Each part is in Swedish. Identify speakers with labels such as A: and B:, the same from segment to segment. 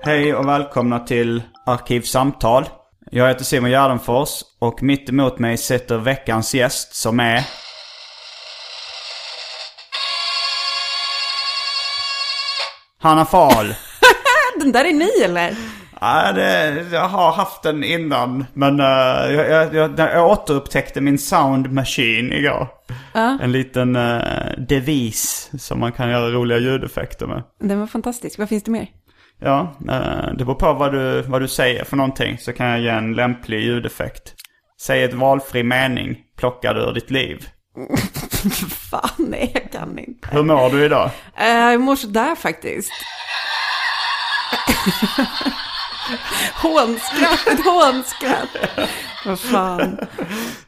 A: Hej och välkomna till Arkivsamtal. Jag heter Simon Gärdenfors och mitt emot mig sitter veckans gäst som är... Hanna Fahl.
B: Den där är ny eller?
A: Ja, det, jag har haft den innan. Men uh, jag, jag, jag, jag återupptäckte min sound machine igår.
B: Ja.
A: En liten uh, devis som man kan göra roliga ljudeffekter med.
B: Den var fantastisk. Vad finns det mer?
A: Ja, uh, det beror på vad du, vad du säger för någonting så kan jag ge en lämplig ljudeffekt. Säg ett valfri mening plockad ur ditt liv.
B: Fan, nej jag kan inte.
A: Hur mår du idag?
B: Uh, jag mår sådär faktiskt. hånskratt, ett hånskratt. Vad fan.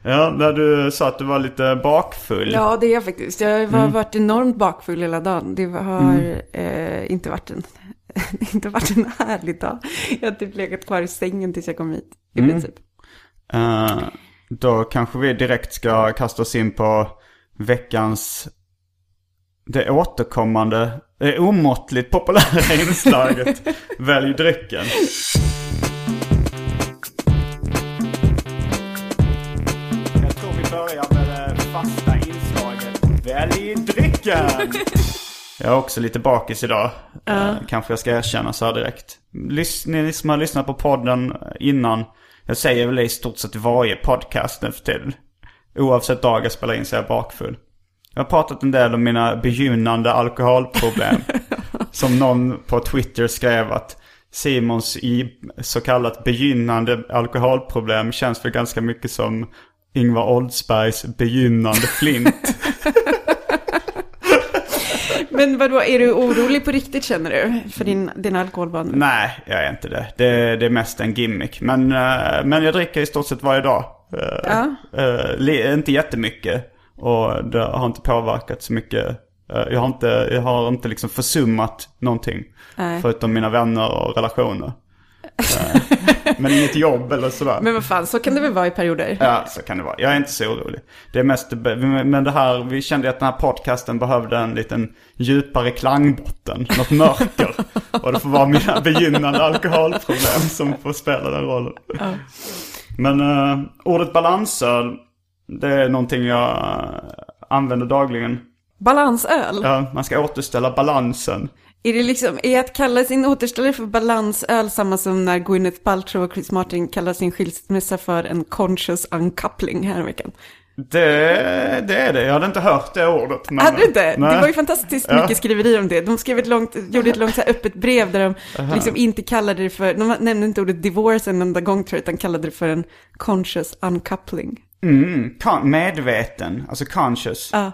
A: Ja, när du sa att du var lite bakfull.
B: Ja, det är jag faktiskt. Jag har varit enormt bakfull hela dagen. Det har eh, inte varit en... inte varit en härlig dag. Jag har typ legat kvar i sängen tills jag kom hit. I princip.
A: Eh, då kanske vi direkt ska kasta oss in på veckans det återkommande, det omåttligt populära inslaget Välj drycken. Jag tror vi börjar med det fasta inslaget Välj drycken. Jag är också lite bakis idag. Eh, Kanske jag ska erkänna så här direkt. Lys- ni som har lyssnat på podden innan. Jag säger väl det i stort sett varje podcast nu för tiden. Oavsett dag jag spelar in så är jag bakfull. Jag har pratat en del om mina begynnande alkoholproblem. som någon på Twitter skrev att Simons i så kallat begynnande alkoholproblem känns väl ganska mycket som Ingvar Oldsbergs begynnande flint.
B: Men vadå, är du orolig på riktigt känner du? För din, din alkoholvanor?
A: Nej, jag är inte det. Det, det är mest en gimmick. Men, eh, men jag dricker i stort sett varje dag.
B: Ja.
A: li- inte jättemycket. Och det har inte påverkat så mycket. Jag har inte, jag har inte liksom försummat någonting.
B: Nej.
A: Förutom mina vänner och relationer. Men inget jobb eller sådär.
B: Men vad fan, så kan det väl vara i perioder?
A: Ja, så kan det vara. Jag är inte så orolig. Det är mest, men det här, vi kände att den här podcasten behövde en liten djupare klangbotten. Något mörker. Och det får vara mina begynnande alkoholproblem som får spela den rollen. Men uh, ordet balansöl, det är någonting jag eh, använder dagligen.
B: Balansöl?
A: Ja, man ska återställa balansen.
B: Är det liksom, är att kalla sin återställare för balansöl samma som när Gwyneth Paltrow och Chris Martin kallar sin skilsmässa för en conscious uncoupling här veckan?
A: Det, det är det. Jag hade inte hört det ordet. Men,
B: Hade du inte?
A: Nej.
B: Det var ju fantastiskt
A: Ja.
B: mycket skriverier om det. De skrev ett långt, gjorde ett långt så öppet brev där de liksom inte kallade det för, de nämnde inte ordet divorce en enda gång tror jag, utan kallade det för en conscious uncoupling.
A: Mm, medveten, alltså conscious.
B: Ja,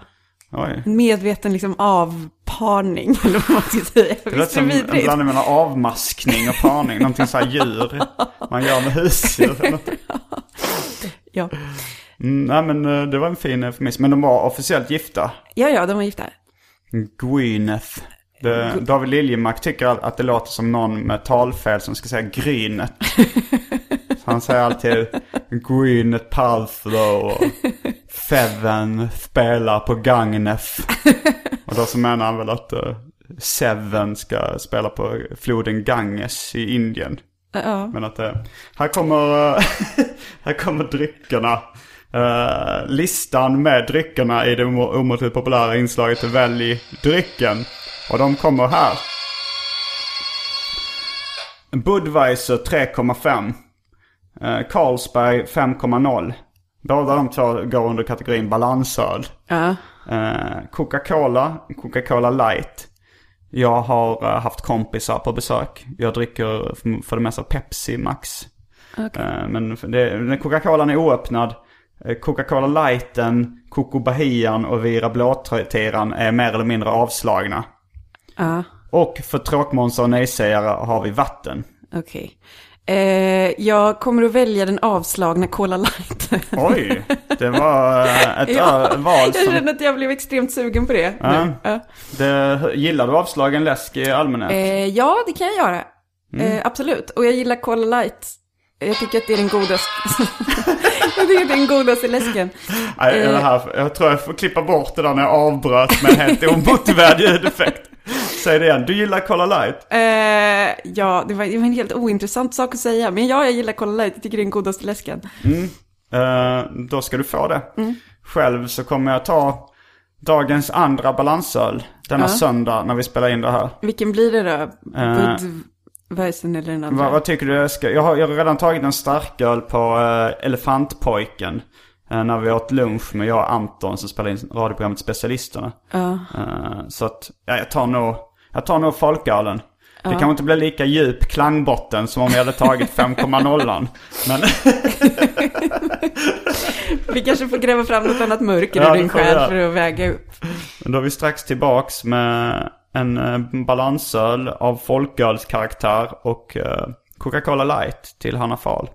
A: Oj.
B: en medveten liksom avparning, eller vad man ska säga.
A: Det låter som en blandning mellan avmaskning och parning. Någonting så här djur man gör med husdjur.
B: Ja.
A: Mm, nej men eh, det var en fin eufemism. Men de var officiellt gifta.
B: ja, ja, de var gifta.
A: Gwyneth. Det, David Liljemark tycker att det låter som någon med talfel som ska säga grynet. Han säger alltid Gwyneth Paltrow och Feven spelar på Gagnef. Och då så menar han väl att uh, Seven ska spela på floden Ganges i Indien.
B: Ja.
A: Men att det, här kommer, eh, här kommer dryckerna. Uh, listan med dryckerna i det omåttligt populära inslaget Välj drycken. Och de kommer här. Budweiser 3,5. Uh, Carlsberg 5,0. Båda de två går under kategorin balansöl. Uh, Coca-Cola, Coca-Cola light. Jag har uh, haft kompisar på besök. Jag dricker för, för det mesta Pepsi Max.
B: Okay.
A: Uh, men det, Coca-Colan är oöppnad. eh, Coca-Cola lighten, Coco Bahian och Vira blåteran är mer eller mindre avslagna.
B: Ja.
A: Och för tråkmånsar och nejsägare har vi vatten.
B: Okej. Eh, jag kommer att välja den avslagna Cola Light.
A: Oj, det var eh, ett
B: Ja,
A: ö- val
B: Jag
A: som...
B: känner att jag blev extremt sugen på det.
A: Ja. Det, gillar du avslagen läsk i allmänhet?
B: Eh, ja, det kan jag göra.
A: Mm.
B: Eh, absolut. Och jag gillar Cola Light. Jag tycker att det är den godaste. jag tycker att det är den godaste läsken.
A: Nej,
B: eh.
A: det här, jag tror jag får klippa bort det där när jag avbröt med en helt omotiverad ljudeffekt. Säg det igen, du gillar Cola Light?
B: Eh, ja, det var, det var en helt ointressant sak att säga. Men ja, jag gillar Cola Light. Jag tycker det är den godaste läsken.
A: Eh, då ska du få det.
B: Mm.
A: Själv så kommer jag ta dagens andra balansöl denna
B: Ja.
A: söndag när vi spelar in det här.
B: Vilken blir det då?
A: Eh.
B: Budweiser eller den andra?
A: Vad, vad tycker du? Jag, ska, jag, har, jag har redan tagit en starköl på uh, Elefantpojken. Eh, när vi åt lunch med jag och Anton som spelar in radioprogrammet Specialisterna.
B: Ja.
A: Eh, så att, ja, jag tar nog, jag tar nog folkölen. Det kanske inte blir lika djup klangbotten som om jag hade tagit 5,0. Men
B: Vi kanske får gräva fram något annat mörker
A: Ja,
B: ur din själ för att väga upp.
A: då är vi strax tillbaks med en eh, balansöl av folkölskaraktär och Coca-Cola light till Hanna Fahl.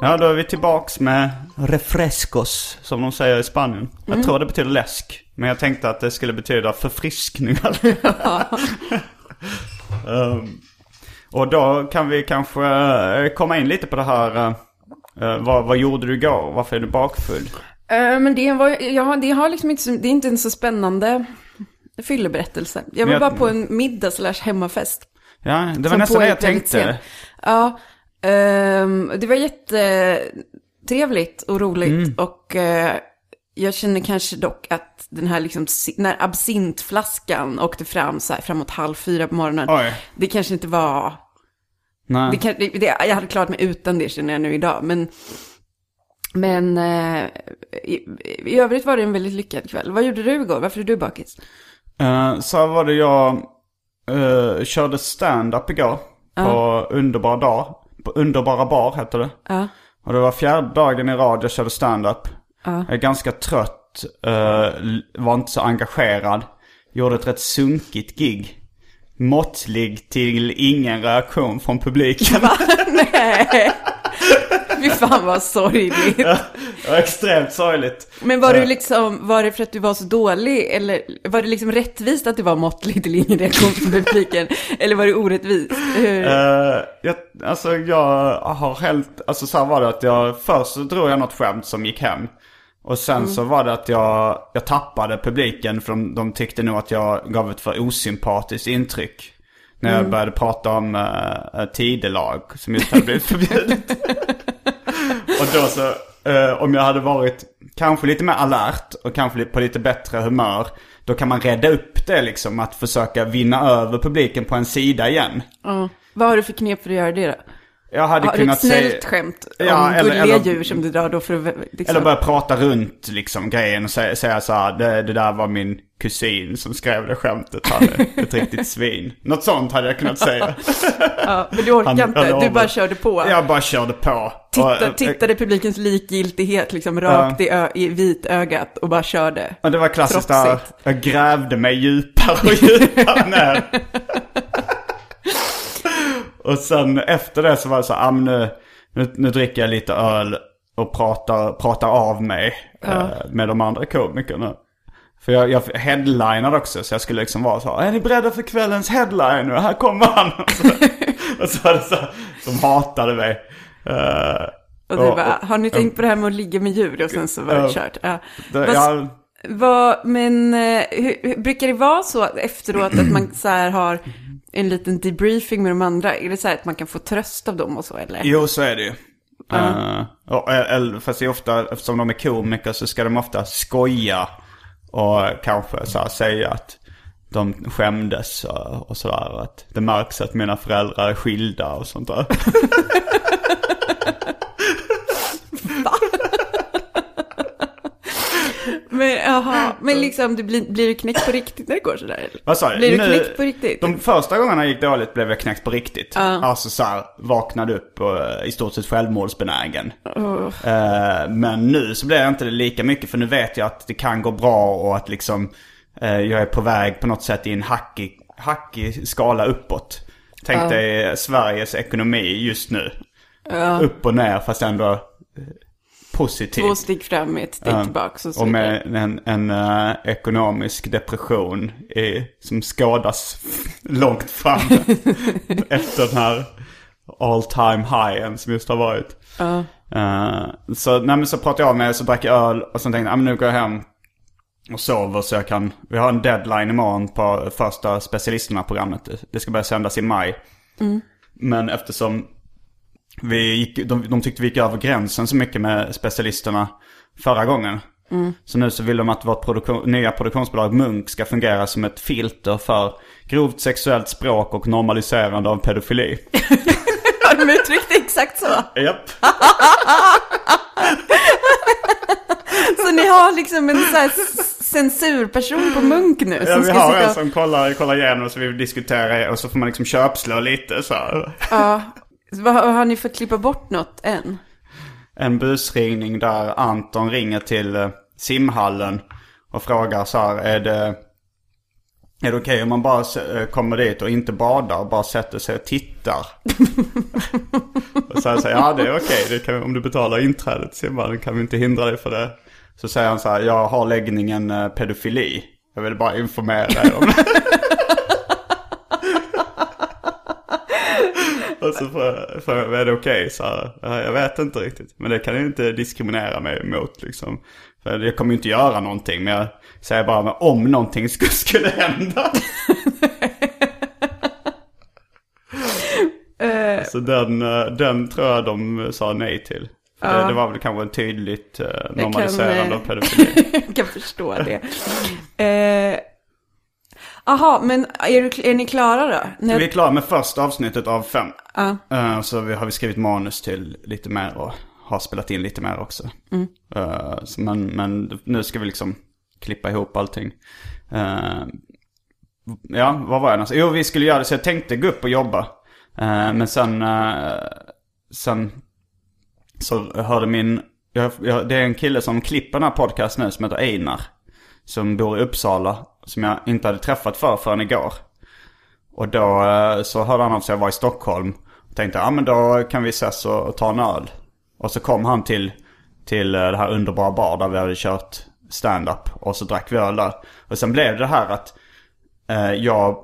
A: Ja, då är vi tillbaks med refrescos, som de säger i Spanien. Jag tror det betyder läsk. Men jag tänkte att det skulle betyda förfriskningar. um, och då kan vi kanske eh, komma in lite på det här. eh, vad, vad gjorde du igår? Varför är du bakfull?
B: Eh, men det var, ja, det har liksom inte, det är inte en så spännande fylleberättelse. Jag var
A: jag-
B: bara på en middag slash hemmafest.
A: Ja, det var nästan det jag tänkte.
B: Ja, det var jättetrevligt och roligt.
A: Mm.
B: Och eh, jag känner kanske dock att den här liksom, när absintflaskan åkte fram så här framåt halv fyra på morgonen.
A: Oj.
B: Det kanske inte var,
A: Nej.
B: det kan, det, det, jag hade klarat mig utan det känner jag nu idag. Men, men eh, i, i övrigt var det en väldigt lyckad kväll. Vad gjorde du igår? Varför är du bakis?
A: Eh, så var det jag uh, körde stand-up igår. På Underbar Dag. På Underbara Bar heter det.
B: Ja.
A: Och det var fjärde dagen i rad jag körde stand-up. Jag är ganska trött, eh, var inte så engagerad. Gjorde ett rätt sunkigt gig. Måttlig till ingen reaktion från publiken.
B: Nej. Fy fan vad sorgligt.
A: det var extremt sorgligt.
B: Men var du liksom, var det för att du var så dålig eller var det liksom rättvist att det var måttligt eller ingen reaktion från publiken? Eller var det orättvist? Hur?
A: Eh, jag, alltså jag har helt, alltså så här var det att jag, först så drog jag något skämt som gick hem. Och sen så var det att jag, jag tappade publiken för de, de tyckte nog att jag gav ett för osympatiskt intryck. När jag började prata om uh, tidelag som just hade blivit förbjudet. och då så, eh, om jag hade varit kanske lite mer alert och kanske på lite bättre humör. Då kan man rädda upp det liksom, att försöka vinna över publiken på en sida igen.
B: Ja. Vad har du för knep för att göra det då?
A: Jag hade
B: Har du ett
A: kunnat
B: snällt
A: säga...
B: skämt
A: Ja,
B: om
A: eller-
B: gulliga
A: eller-
B: djur som du drar då för att liksom...
A: Eller börja prata runt liksom grejen och säga, säga så här, det, det där var min kusin som skrev det skämtet. Han är ett riktigt svin. Något sånt hade jag kunnat säga.
B: ja, men du orkar
A: Han-
B: inte,
A: han
B: du bara körde på.
A: Jag bara körde på.
B: Titta,
A: Och-
B: tittade publikens likgiltighet liksom rakt i, ö- i vitögat och bara körde.
A: Och det var klassiskt där, jag grävde mig djupare och djupare ner. Och sen efter det så var det så ah, nu, nu, nu dricker jag lite öl och pratar, pratar av mig eh, med de andra komikerna. För jag, jag headlinade också så jag skulle liksom vara så här, är ni beredda för kvällens headline? Här kommer han. Och så, och så var det så som hatade mig. Eh,
B: Och du bara, har ni tänkt på det här med att ligga med djur? Och sen så var det
A: Ja.
B: kört. Ja.
A: det,
B: Vad-
A: jag,
B: Vad, men eh, hur, hur, brukar det vara så efteråt att man så här har en liten debriefing med de andra? Är det så här att man kan få tröst av dem och så eller?
A: Jo, så är det ju. Eh, och, eller, fast det är ofta, eftersom de är komiker så ska de ofta skoja. Och kanske så här, säga att de skämdes och, och sådär. Att det märks att mina föräldrar är skilda och sånt där.
B: Men, jaha, men liksom, det blir, blir du knäckt på riktigt när det går sådär?
A: Vad sa du?
B: Blir du knäckt på riktigt?
A: De första gångerna det gick dåligt blev jag knäckt på riktigt. Alltså så här, vaknade upp och eh, i stort sett självmordsbenägen. Eh, men nu så blir jag inte det lika mycket för nu vet jag att det kan gå bra och att liksom eh, jag är på väg på något sätt i en hackig, hackig skala uppåt. Tänk dig Sveriges ekonomi just nu. Upp och ner fast ändå positivt.
B: Två steg fram, ett steg tillbaka och så
A: Och
B: vidare.
A: med en, en eh, ekonomisk depression i, som skådas långt fram efter den här all time highen som just har varit.
B: Ja.
A: Eh, så, nej, så pratade jag med så drack jag öl och sen tänkte jag, ah, men nu går jag hem och sover så jag kan, vi har en deadline imorgon på första specialisterna-programmet. Det- Det ska börja sändas i maj. Men eftersom vi gick, de, de tyckte vi gick över gränsen så mycket med specialisterna förra gången. Så nu så vill de att vårt produktion, nya produktionsbolag Munk ska fungera som ett filter för grovt sexuellt språk och normaliserande av pedofili.
B: Har de uttryckt det exakt så?
A: Japp.
B: Så ni har liksom en så här censurperson på Munk nu
A: Ja, vi har en som kollar, kollar igenom och så vi diskuterar och så får man liksom köpslå lite så.
B: Ja. Har ni fått klippa bort något än?
A: En busringning där Anton ringer till eh, simhallen och frågar så här, är det, är det okej om man bara eh, kommer dit och inte badar och bara sätter sig och tittar? och så här säger ja det är okej, kan, om du betalar inträdet till simhallen kan vi inte hindra dig för det. Så säger han så här, jag har läggningen eh, pedofili. Jag vill bara informera dig om det. Och så för, för är det okej så här, "Ja, jag vet inte riktigt. Men det kan ju inte diskriminera mig emot liksom. För jag kommer ju inte göra någonting. Men jag säger bara men om någonting skulle, skulle hända. så den, eh, den tror jag de sa nej till. För det, var väl kanske en tydligt eh, normaliserande
B: eh,
A: av pedofili.
B: Jag kan förstå det. Eh, Aha, men är, du, är ni klara då? När,
A: Vi är klara med första avsnittet av fem.
B: Ja.
A: Eh, Så vi har vi skrivit manus till lite mer och har spelat in lite mer också. Eh, så men, men nu ska vi liksom klippa ihop allting. Eh, ja, vad var jag någonstans? Jo, vi skulle göra det så jag tänkte gå upp och jobba. Men sen, sen så hörde min, jag, jag, det är en kille som klipper den här podcasten nu som heter Einar. Som bor i Uppsala. Som jag inte hade träffat för förrän igår. Och då eh, så hörde han av sig, jag var i Stockholm. Och tänkte, ja men då kan vi ses och, och ta en öl. Och så kom han till, till eh, det här underbara bar där vi hade kört stand-up. Och så drack vi öl där. Och sen blev det här att eh, jag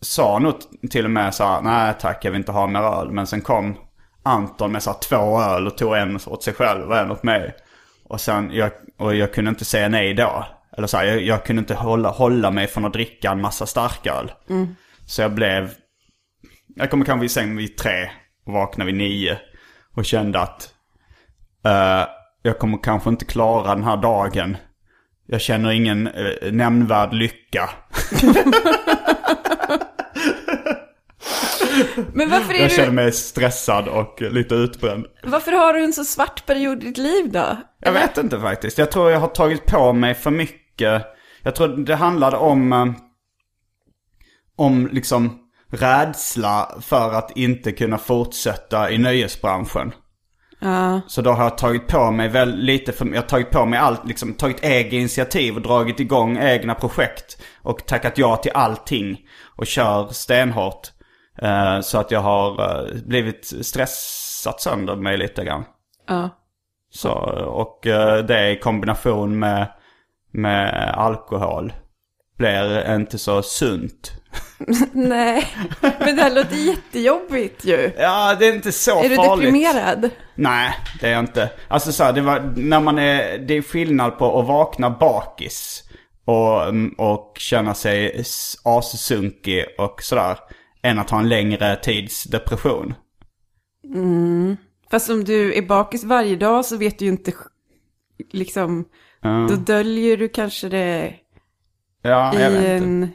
A: sa nog till och med så här, nej tack jag vill inte ha mer öl. Men sen kom Anton med så här, två öl och tog en åt sig själv och en åt mig. Och sen, jag, och jag kunde inte säga nej då. Eller så här, jag, jag kunde inte hålla, hålla mig från att dricka en massa starköl. Så jag blev, jag kommer kanske i säng vid tre och vaknade vid nio. Och kände att eh, jag kommer kanske inte klara den här dagen. Jag känner ingen uh, nämnvärd lycka.
B: men varför, är
A: Jag känner
B: du,
A: mig stressad och lite utbränd.
B: varför har du en så svart period i ditt liv då?
A: Jag vet inte faktiskt. Jag tror jag har tagit på mig för mycket. Jag tror det handlade om... eh, Om liksom rädsla för att inte kunna fortsätta i nöjesbranschen.
B: Ja,
A: Så då har jag tagit på mig väl lite för, jag har tagit på mig allt, liksom tagit egna initiativ och dragit igång egna projekt. Och tackat ja till allting. Och kör stenhårt. Eh, så att jag har eh, blivit stressat sönder mig lite grann.
B: Ja.
A: Så, och det i kombination med, med alkohol blir inte så sunt.
B: Nej, men det här låter jättejobbigt ju.
A: Ja, det är inte så
B: Är du
A: farligt.
B: deprimerad?
A: Nej, det är jag inte. Alltså så här, det var när man är, det är skillnad på att vakna bakis och, och känna sig assunkig och sådär. Än att ha en längre tids depression.
B: Fast om du är bakis varje dag så vet du ju inte, liksom, då döljer du kanske det
A: Ja,
B: i
A: jag vet inte.
B: en...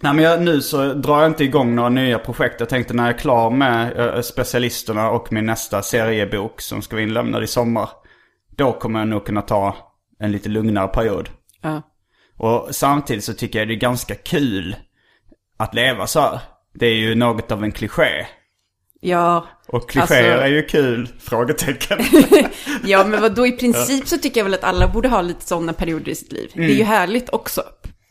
A: Nej men jag, nu så drar jag inte igång några nya projekt. Jag tänkte när jag är klar med eh, specialisterna och min nästa seriebok som ska vara inlämnad i sommar. Då kommer jag nog kunna ta en lite lugnare period.
B: Ja.
A: Och samtidigt så tycker jag det är ganska kul att leva så här. Det är ju något av en kliché.
B: Ja,
A: Och klichéer
B: Alltså-
A: är ju kul? Frågetecken.
B: ja men vad då i princip så tycker jag väl att alla borde ha lite sådana perioder i sitt liv. Det är ju härligt också.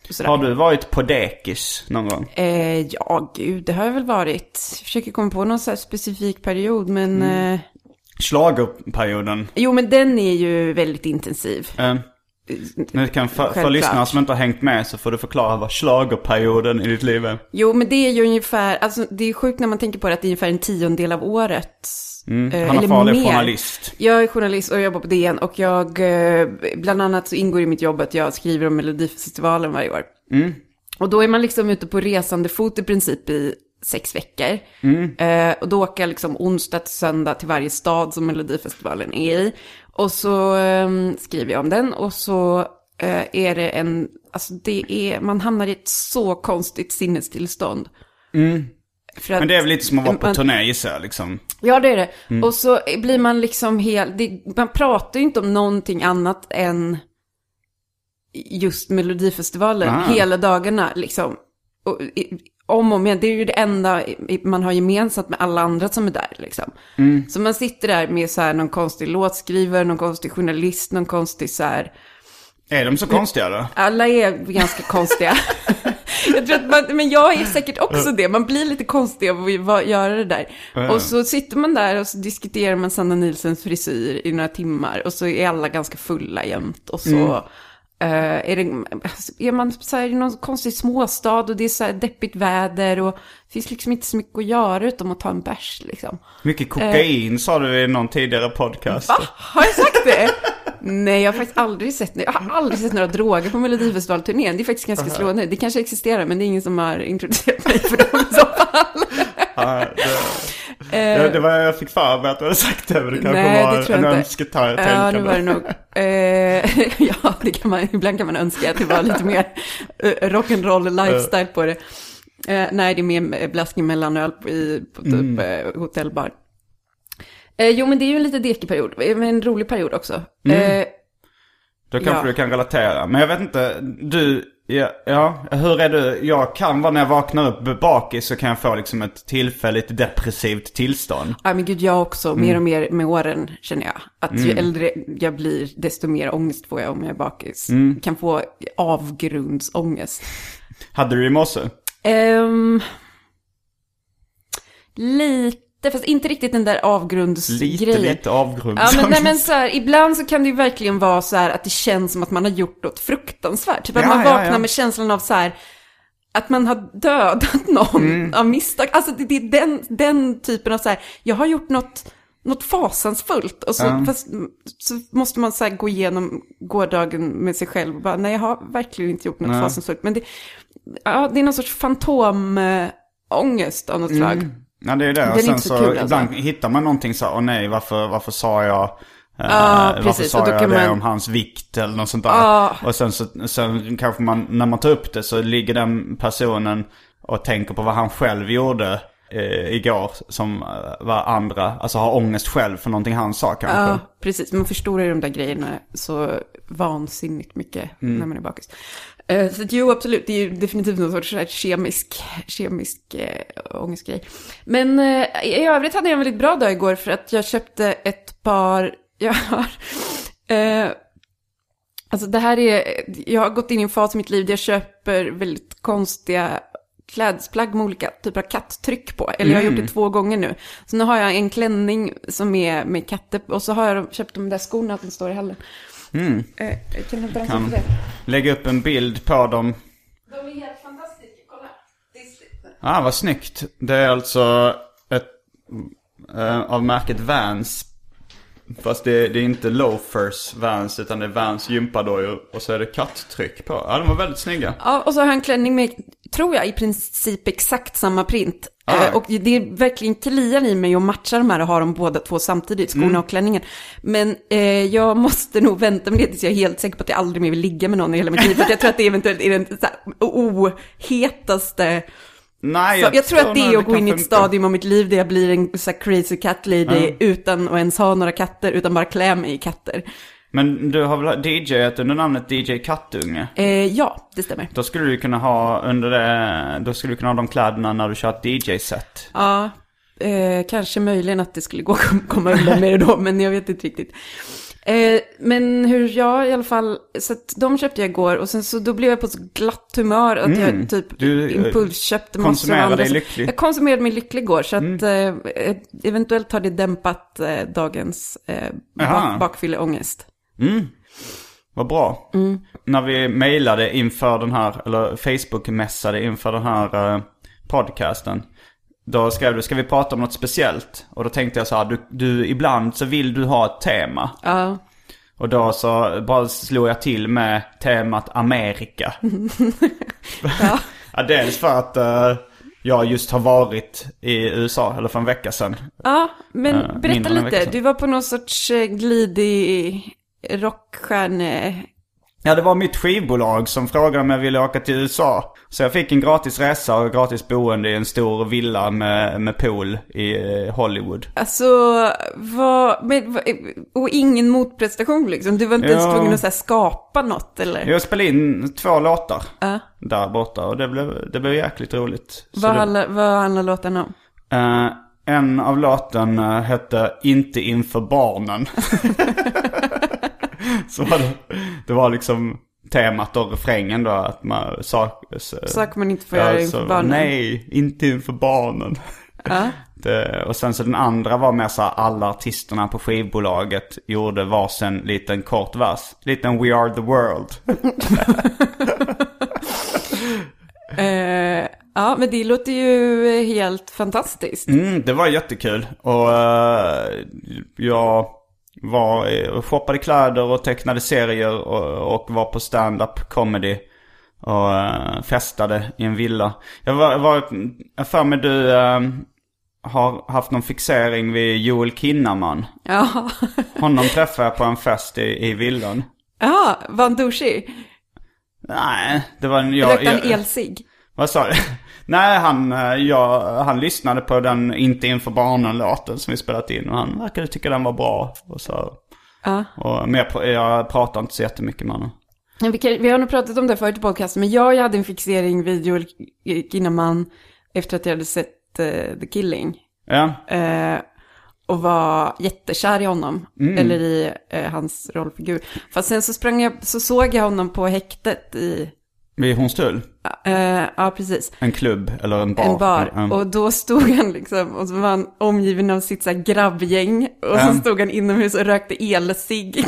B: Sådär.
A: Har du varit på dekis någon gång?
B: Eh, ja, gud, det har jag väl varit. Jag försöker komma på någon så specifik period, men... Eh,
A: Schlagerperioden.
B: jo, men den är ju väldigt intensiv.
A: Eh, nu kan för, för lyssnare som inte har hängt med så får du förklara vad schlagerperioden i ditt liv är.
B: Jo, men det är ju ungefär, alltså det är sjukt när man tänker på det att det är ungefär en tiondel av året. Eh,
A: Hanna Fahl är
B: mer.
A: journalist.
B: Jag är journalist och jag jobbar på DN och jag, eh, bland annat så ingår i mitt jobb att jag skriver om Melodifestivalen varje år. Och då är man liksom ute på resande fot i princip i sex veckor. Eh, och då åker jag liksom onsdag till söndag till varje stad som Melodifestivalen är i. Och så eh, skriver jag om den och så eh, är det en, alltså det är, man hamnar i ett så konstigt sinnestillstånd. För att,
A: Men det är väl lite som att vara på
B: man-
A: turné gissar jag liksom.
B: Ja, det är det. Och så blir man liksom helt... Det, man pratar ju inte om någonting annat än just Melodifestivalen
A: Ah.
B: hela dagarna. Liksom. Och, i, om och om igen. Det är ju det enda man har gemensamt med alla andra som är där. Liksom. Så man sitter där med så här någon konstig låtskrivare, någon konstig journalist, någon konstig så här...
A: Är de så konstiga då?
B: Alla är ganska konstiga. jag tror att man, men jag är säkert också det. Man blir lite konstig av att göra det där. Och så sitter man där och så diskuterar man Sanna Nilsens frisyr i några timmar. Och så är alla ganska fulla jämt. Och så eh, Eh, är, det, alltså, är man så här i någon konstig småstad och det är så här deppigt väder. Och finns liksom inte så mycket att göra utom att ta en bärs liksom.
A: Mycket kokain sa du i någon tidigare podcast.
B: Va? Har jag sagt det? Nej, jag har faktiskt aldrig sett, jag har aldrig sett några droger på Melodifestivalturnén. Det är faktiskt ganska slående. Det kanske existerar, men det är ingen som har introducerat mig för dem i så fall.
A: Ja, det, det, det var jag fick för mig att du hade sagt det, men det kanske
B: Eh. Nej, det
A: var en önsketänkande.
B: Ja, det var det nog. Eh, ja, det kan man, ibland kan man önska att det var lite mer eh, rock'n'roll lifestyle på det. Eh, nej, det är mer blaskning mellanöl i på typ
A: Mm.
B: eh, hotellbar. Eh, jo, men det är ju en lite dekig period, men en rolig period också.
A: Mm.
B: Eh,
A: Då kanske
B: Ja.
A: du kan relatera. Men jag vet inte, du, ja, ja, hur är du? Jag kan vara när jag vaknar upp bakis så kan jag få liksom ett tillfälligt depressivt tillstånd.
B: Ja men gud jag också,
A: Mm.
B: mer och mer med åren känner jag. Att ju äldre jag blir, desto mer ångest får jag om jag är bakis.
A: Mm.
B: Kan få avgrundsångest.
A: Hade du det i morse?
B: Ehm, lite, fast inte riktigt den där avgrundsgrejen.
A: Lite, lite avgrund.
B: Ja men, nej, men så här, ibland så kan det ju verkligen vara så här att det känns som att man har gjort något fruktansvärt. Typ att
A: Ja,
B: man
A: ja,
B: vaknar
A: ja.
B: med känslan av så här, att man har dödat någon
A: Mm.
B: av misstag. Alltså det, det är den, den typen av så här, jag har gjort något, något fasansfullt. Och så, fast, så måste man så gå igenom gårdagen med sig själv och bara, nej jag har verkligen inte gjort något
A: Nej.
B: fasansfullt. Men det, ja, det är någon sorts fantomångest av något
A: Mm.
B: slag.
A: Ja det är det.
B: är
A: Och sen
B: så
A: så,
B: kul, alltså.
A: ibland hittar man någonting så åh nej varför, varför sa jag eh,
B: Ja,
A: varför
B: precis.
A: sa jag det
B: man-
A: om hans vikt eller något sånt där.
B: Ja.
A: Och sen, så, sen kanske man, när man tar upp det så ligger den personen och tänker på vad han själv gjorde eh, igår som eh, var andra, alltså har ångest själv för någonting han sa kanske.
B: Ja, precis. Man förstorar ju de där grejerna så vansinnigt mycket när man är bakis. Eh, Så jo, absolut. Det är ju definitivt någon sorts här kemisk, kemisk äh, ångestgrej. Men eh, i övrigt hade jag en väldigt bra dag igår för att jag köpte ett par... Jag har... eh, alltså det här är... Jag har gått in i en fas i mitt liv där jag köper väldigt konstiga klädesplagg med olika typer av katttryck på. Eller jag har gjort det två gånger nu. Så nu har jag en klänning som är med katter och så har jag köpt de där skorna som står i hallen. Mm. Eh, jag kan dem
A: Kan lägga upp en bild på dem.
B: De är helt fantastiska, kolla.
A: Ah, vad snyggt. Det är alltså ett, eh, av märket Vans. Fast det, det är inte loafers Vans utan det är Vans gympadojor. Och så är det katttryck på. Ja, de var väldigt snygga.
B: Ja, och så har jag en klänning med, tror jag, i princip exakt samma print.
A: Ah.
B: Och det är verkligen kliar i mig att matcha de här och ha dem båda två samtidigt, skorna
A: Mm.
B: och klänningen. Men eh, jag måste nog vänta med det tills jag är helt säker på att jag aldrig mer vill ligga med någon i hela mitt liv. För jag tror att det eventuellt är den ohetaste...
A: Nej,
B: Jag, jag tror att det är att gå in i ett stadium av mitt liv där jag blir en så crazy cat lady utan att ens ha några katter, utan bara klä mig i katter.
A: Men du har väl DJat under namnet DJ Kattunge?
B: Eh, ja, det stämmer.
A: Då skulle du kunna ha under det, då skulle du kunna ha de kläderna när du kör ett DJ-set.
B: Ja, eh, kanske möjligen att det skulle gå att komma undan med det då, men jag vet inte riktigt. Eh, men hur jag i alla fall, så att de köpte jag igår och sen så då blev jag på så glatt humör att jag typ
A: Mm. Du, eh,
B: impulsköpte massor av andra.
A: dig lycklig. Mm.
B: Jag konsumerade mig lycklig igår så att eh, eventuellt har det dämpat eh, dagens eh, bak bakfylleångest.
A: Vad bra. När vi mejlade inför den här, eller Facebook-mässade inför den här eh, podcasten. Då skrev du, ska vi prata om något speciellt? Och då tänkte jag så här, du, du ibland så vill du ha ett tema.
B: Ja,
A: Och då så bara slog jag till med temat Amerika.
B: ja.
A: ja, dels för att eh, jag just har varit i USA, eller för en vecka sedan.
B: ja men
A: Eh,
B: berätta lite. Du var på någon sorts eh, glidig rockstjärne...
A: Ja, det var mitt skivbolag som frågade om jag ville åka till USA. Så jag fick en gratis resa och gratis boende i en stor villa med, med pool i eh, Hollywood.
B: Alltså, vad, men, och ingen motprestation liksom? Du var inte ens
A: Ja.
B: tvungen att så här, skapa något eller?
A: Jag spelade in två låtar
B: Ja.
A: där borta och det blev, det blev jäkligt roligt.
B: Vad,
A: det,
B: handlar, vad handlar låten om?
A: eh, en av låten hette Inte inför barnen. Så var det, det var liksom temat och refrängen då att man sak,
B: Saker man inte får göra inför
A: så,
B: barnen.
A: Nej, inte inför barnen.
B: Ja.
A: Det, och sen så den andra var mer så här, alla artisterna på skivbolaget gjorde varsin liten kort vers. Liten We Are The World.
B: Eh, ja, men det låter ju helt fantastiskt.
A: Mm, det var jättekul. Och eh, jag var, eh, shoppade kläder och tecknade serier och, och var på stand-up comedy. Och eh, festade i en villa. Jag var, var jag för mig du eh, har haft någon fixering vid Joel Kinnaman.
B: Ja,
A: Honom träffade jag på en fest i, i villan.
B: ja var han douchig?
A: Nej, det var en... Jag,
B: Rökte han elsig?
A: vad sa du? Nej, han, eh, jag, han lyssnade på den Inte inför barnen-låten som vi spelat in. Och han verkade tycka den var bra. Och så,
B: Ja.
A: och, men jag, pr- jag pratar inte så jättemycket med honom.
B: Ja, Vi, kan, vi har nog pratat om det förut i podcasten, men jag hade en fixering vid Joel Kinnaman efter att jag hade sett eh, The Killing.
A: Ja,
B: Eh, och var jättekär i honom,
A: Mm.
B: eller i eh, hans rollfigur. Fast sen så sprang jag, så såg jag honom på häktet i,
A: vid Hornstull.
B: eh, ja precis,
A: En klubb eller en bar.
B: en bar.
A: Mm.
B: Och då stod han liksom, och så var han omgiven av sitt så grabbgäng. Och så
A: Mm.
B: stod han inomhus och rökte elsig.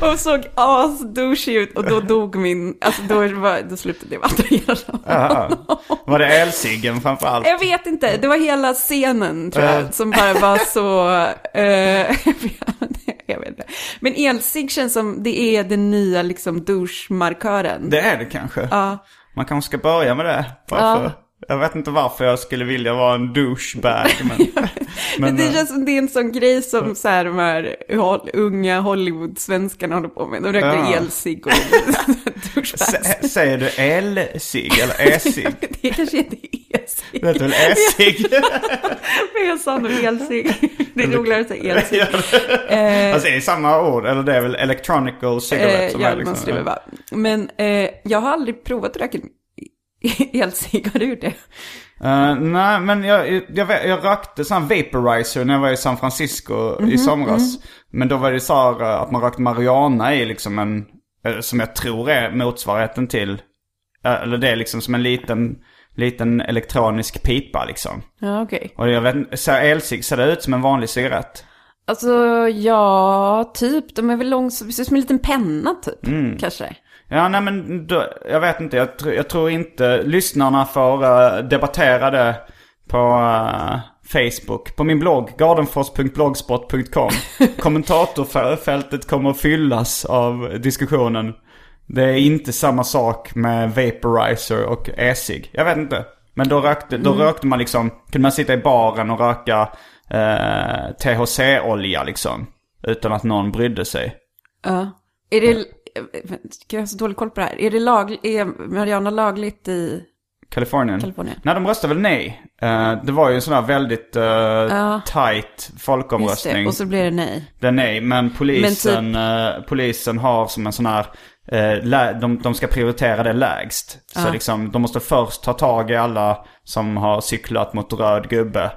B: och såg asdouchig ut. Och då dog min, alltså då, var, då slutade jag attrahera honom.
A: Ja. Var det elciggen framförallt?
B: Jag vet inte, det var hela scenen tror jag,
A: Ja.
B: som bara var så... eh, jag vet inte. Men elsig känns som det är den nya liksom douche-markören.
A: Det är det kanske.
B: Ja,
A: Man kanske ska börja med det. Varför? Jag vet inte varför jag skulle vilja vara en douchebag. Men,
B: men, det
A: eh,
B: känns som det är en sån grej som så här, de här unga Hollywood-svenskarna håller på med. De röker
A: Ja.
B: elsig och
A: säger du elcigg eller e-cigg?
B: Det kanske inte är elsig.
A: Det heter väl e-cigg?
B: Men jag sa nog elsig. Det är roligare att säga elsig. Eh,
A: Alltså det är samma ord, eller det är väl electronical cigarette
B: Eh,
A: som
B: ja,
A: är
B: det måste det
A: liksom...
B: väl vara. Men eh, jag har aldrig provat att röka elsig. Har du gjort det?
A: Eh, nej, men jag, jag, jag rökte sån här vaporizer när jag var i San Francisco
B: Mhm,
A: i somras. Men då var det så här eh, att man rökte marijuana i liksom en, eh, som jag tror är motsvarigheten till eller det är liksom som en liten, liten elektronisk pipa liksom.
B: Ja, okej.
A: Och jag vet ser elcigg, ser det ut som en vanlig cigarett?
B: Alltså, ja, typ. De är väl lång, ser ut som en liten penna typ.
A: Mm.
B: Kanske.
A: Ja, nej men då, jag vet inte. Jag, tr- jag tror inte lyssnarna får eh, debattera det på eh, Facebook. På min blogg, gardenfors.blogspot.com. Kommentatorfältet kommer att fyllas av diskussionen. Det är inte samma sak med vaporizer och e-cigg. Jag vet inte. Men då rökte, då rökte man liksom, kunde man sitta i baren och röka eh, THC-olja liksom. Utan att någon brydde sig.
B: Ja. Är det... Jag har så dålig koll på det här. Är det lag, är Mariana lagligt i
A: Kalifornien?
B: Kalifornien?
A: Nej, de röstade väl nej. Eh, det var ju en sån här väldigt uh, tight
B: Just det,
A: folkomröstning.
B: och så blir det nej.
A: Det är nej, men polisen,
B: typ-
A: eh, polisen har som en sån här... de, de ska prioritera det lägst. Så liksom, de måste först ta tag i alla som har cyklat mot röd gubbe.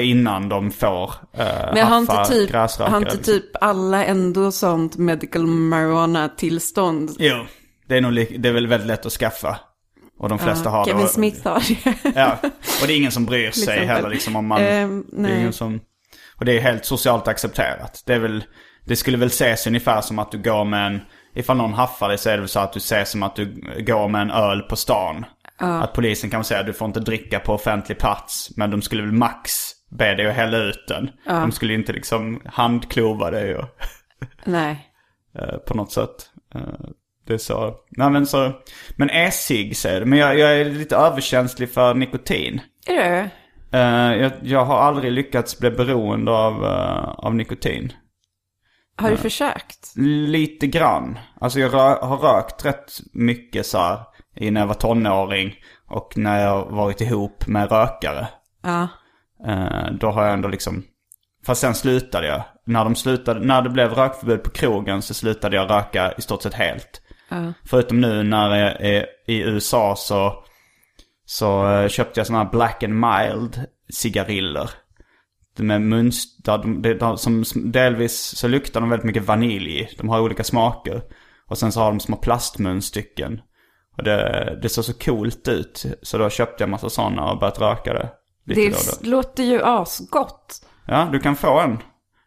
A: Innan de får uh,
B: Men har inte,
A: haffa
B: typ, har inte typ alla ändå sånt medical marijuana-tillstånd?
A: Jo, det är, nog det är väl väldigt lätt att skaffa. Och de flesta har
B: Kevin
A: det.
B: Smith har det.
A: Ja, och det är ingen som bryr sig heller liksom om man...
B: Ehm,
A: det är ingen som... Och det är helt socialt accepterat. Det är väl... Det skulle väl ses ungefär som att du går med en... Ifall någon haffar dig så är det väl så att du ses som att du går med en öl på stan. Att polisen kan säga att du får inte dricka på offentlig plats. Men de skulle väl max be dig att hälla ut den. De skulle inte liksom handklova dig och...
B: Nej.
A: eh, på något sätt. Eh, det är så. Nej men så. Men e-cigg säger du. Men jag, jag är lite överkänslig för nikotin.
B: Är det?
A: Eh, jag, jag har aldrig lyckats bli beroende av, av nikotin.
B: Har du försökt?
A: Lite grann. Alltså jag rö- har rökt rätt mycket så här. I När jag var tonåring. Och när jag varit ihop med rökare.
B: Ja.
A: Eh, då har jag ändå liksom... Fast sen slutade jag. När, de slutade, när det blev rökförbud på krogen så slutade jag röka i stort sett helt. Förutom nu när jag är i USA så, så eh, köpte jag sådana här black and mild cigariller. Med munstar, som delvis så luktar de väldigt mycket vanilj. De har olika smaker. Och sen så har de små plastmunstycken. Och det, det såg så coolt ut. Så då köpte jag massa sådana och börjat röka det.
B: Det
A: då då.
B: låter ju asgott.
A: Ja, du kan få en.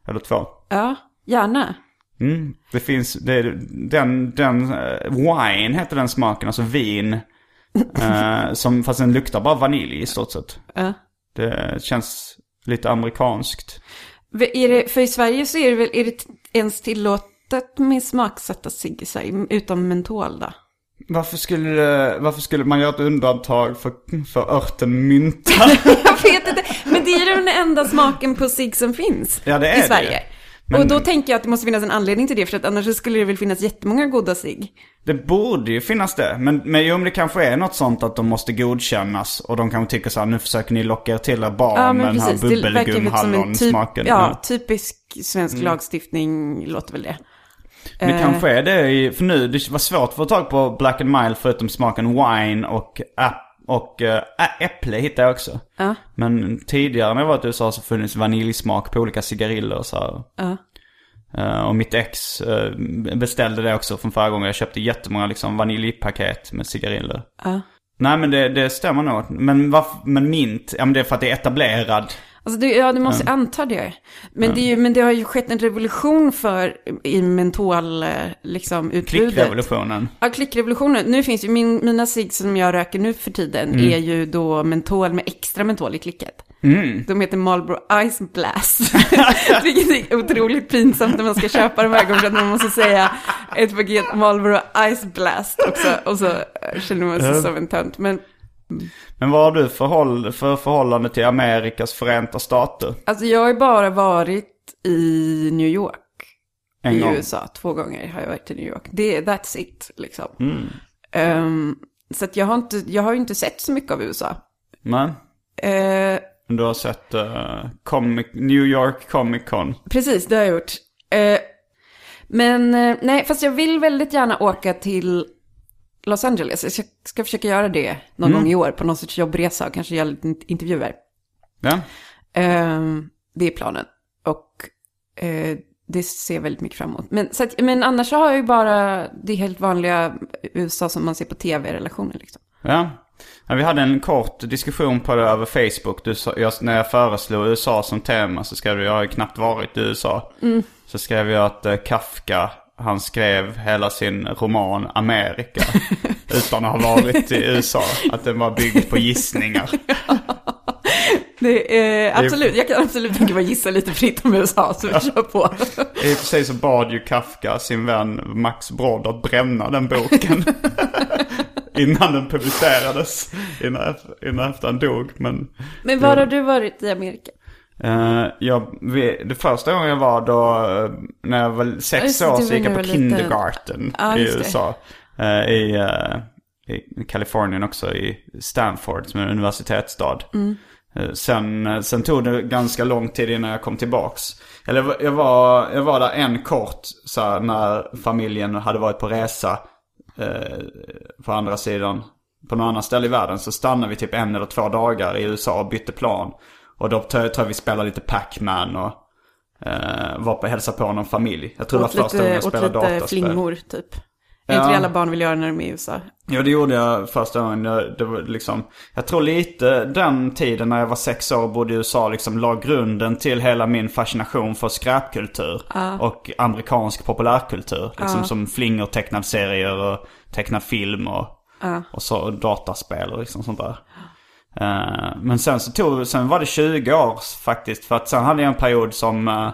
A: Eller två.
B: Ja, gärna.
A: Mm. Det finns, det den, den, eh, wine heter den smaken, alltså vin. eh, som, fast den luktar bara vanilj i stort sett.
B: Ja.
A: Det känns lite amerikanskt.
B: Är det, för i Sverige så är det väl, är det ens tillåtet med smaksatta ciggisar utom mentol då?
A: Varför skulle, det- varför skulle man göra ett undantag för, för örten mynta?
B: Jag vet inte, men det är ju den enda smaken på cigg som finns
A: Ja, det
B: i
A: det.
B: Sverige.
A: Men-
B: Och då tänker jag att det måste finnas en anledning till det, för att annars skulle det väl finnas jättemånga goda cigg.
A: Det borde ju finnas det. Men, men jo, men det kanske är något sånt att de måste godkännas. Och de kanske tycker så här, nu försöker ni locka er till er barn med den här
B: Det verkar väl som en typ,
A: bubbelgumhallonsmaken.
B: ja, typisk svensk
A: Mm.
B: lagstiftning låter väl det.
A: Det
B: Eh.
A: kanske är det i, för nu, det var svårt att få tag på Black and Mild förutom smaken wine och, app, och äh, äpple hittade jag också.
B: Ja.
A: Men tidigare när jag var i USA så funnits vaniljsmak på olika cigariller och så här.
B: Ja.
A: Eh, och mitt ex eh, beställde det också från förra gången. Jag köpte jättemånga liksom vaniljpaket med cigariller.
B: Ja.
A: Nej men det, det stämmer nog. Men, varför, men mint, ja men det är för att det är etablerad.
B: Alltså det, ja, du måste anta det. Men, det är ju, men det har ju skett en revolution för i mentol, eh, liksom, utbudet.
A: Klickrevolutionen.
B: Ja, klickrevolutionen. Nu finns ju, min, mina cigg som jag röker nu för tiden
A: Mm.
B: är ju då mentol med extra mentol i klicket.
A: Mm.
B: De heter Marlboro Ice Blast. Vilket är otroligt pinsamt när man ska köpa de här gångerna. Man måste säga ett paket Marlboro Ice Blast också. Och så eh, känner man sig som en tönt. Men
A: Men vad har du för, håll, för förhållande till Amerikas förenta stater?
B: alltså jag har ju bara varit i New York.
A: En
B: I
A: gång.
B: USA. Två gånger har jag varit i New York. Det, that's it, liksom.
A: Mm.
B: Ehm, så jag har, inte, jag har ju inte sett så mycket av USA.
A: Men,
B: Eh,
A: men du har sett eh, Comic, New York Comic Con.
B: precis, det har jag gjort. Eh, men nej, fast jag vill väldigt gärna åka till Los Angeles. Jag ska, ska försöka göra det någon gång i år på någon sorts jobbresa och kanske göra lite int- intervjuer.
A: Ja?
B: Ehm, det är planen. Och eh, det ser jag väldigt mycket fram emot. Men, så att, men annars har jag ju bara det helt vanliga USA som man ser på tv-relationer liksom.
A: Ja. ja. Vi hade en kort diskussion på det över Facebook. Du, jag, när jag föreslog USA som tema så skrev du, jag har ju knappt varit i USA. Så skrev jag att eh, Kafka, han skrev hela sin roman Amerika utan att ha varit i USA. Att den var byggd på gissningar.
B: Det är, absolut, jag kan absolut tänka mig gissa lite fritt om USA, så vi kör på.
A: I och för sig så bad ju Kafka sin vän Max Brod att bränna den boken. innan den publicerades. Innan, innan efter han dog. Men
B: Men var har du varit i Amerika?
A: Eh, jag, det första gången jag var då, eh, när jag var sex år så gick jag på kindergarten
B: Ja,
A: i
B: just det.
A: USA. Eh, i, I Kalifornien också, i Stanford som är en universitetsstad.
B: Mm.
A: Sen, sen tog det ganska lång tid innan jag kom tillbaks. Eller jag var, jag var där en kort så här, när familjen hade varit på resa eh, på andra sidan. På någon annan ställe i världen så stannade vi typ en eller två dagar i USA och bytte plan. Och då tror jag jag vi spelade lite Pac-Man och eh, var på hälsa på någon familj. Jag tror det var första gången jag spelade
B: lite
A: dataspel.
B: flingor, typ. Är
A: Ja.
B: inte det alla barn vill göra när de är i USA?
A: Ja, det gjorde jag första gången. Det, det var liksom, jag tror lite den tiden när jag var sex år och bodde i USA liksom la grunden till hela min fascination för skräpkultur. Och amerikansk populärkultur. Liksom som flingor, tecknad serier och tecknad film och, och så dataspel och liksom sånt där. Eh, men sen så tog, sen var det 20 år faktiskt. För att sen hade jag en period som eh,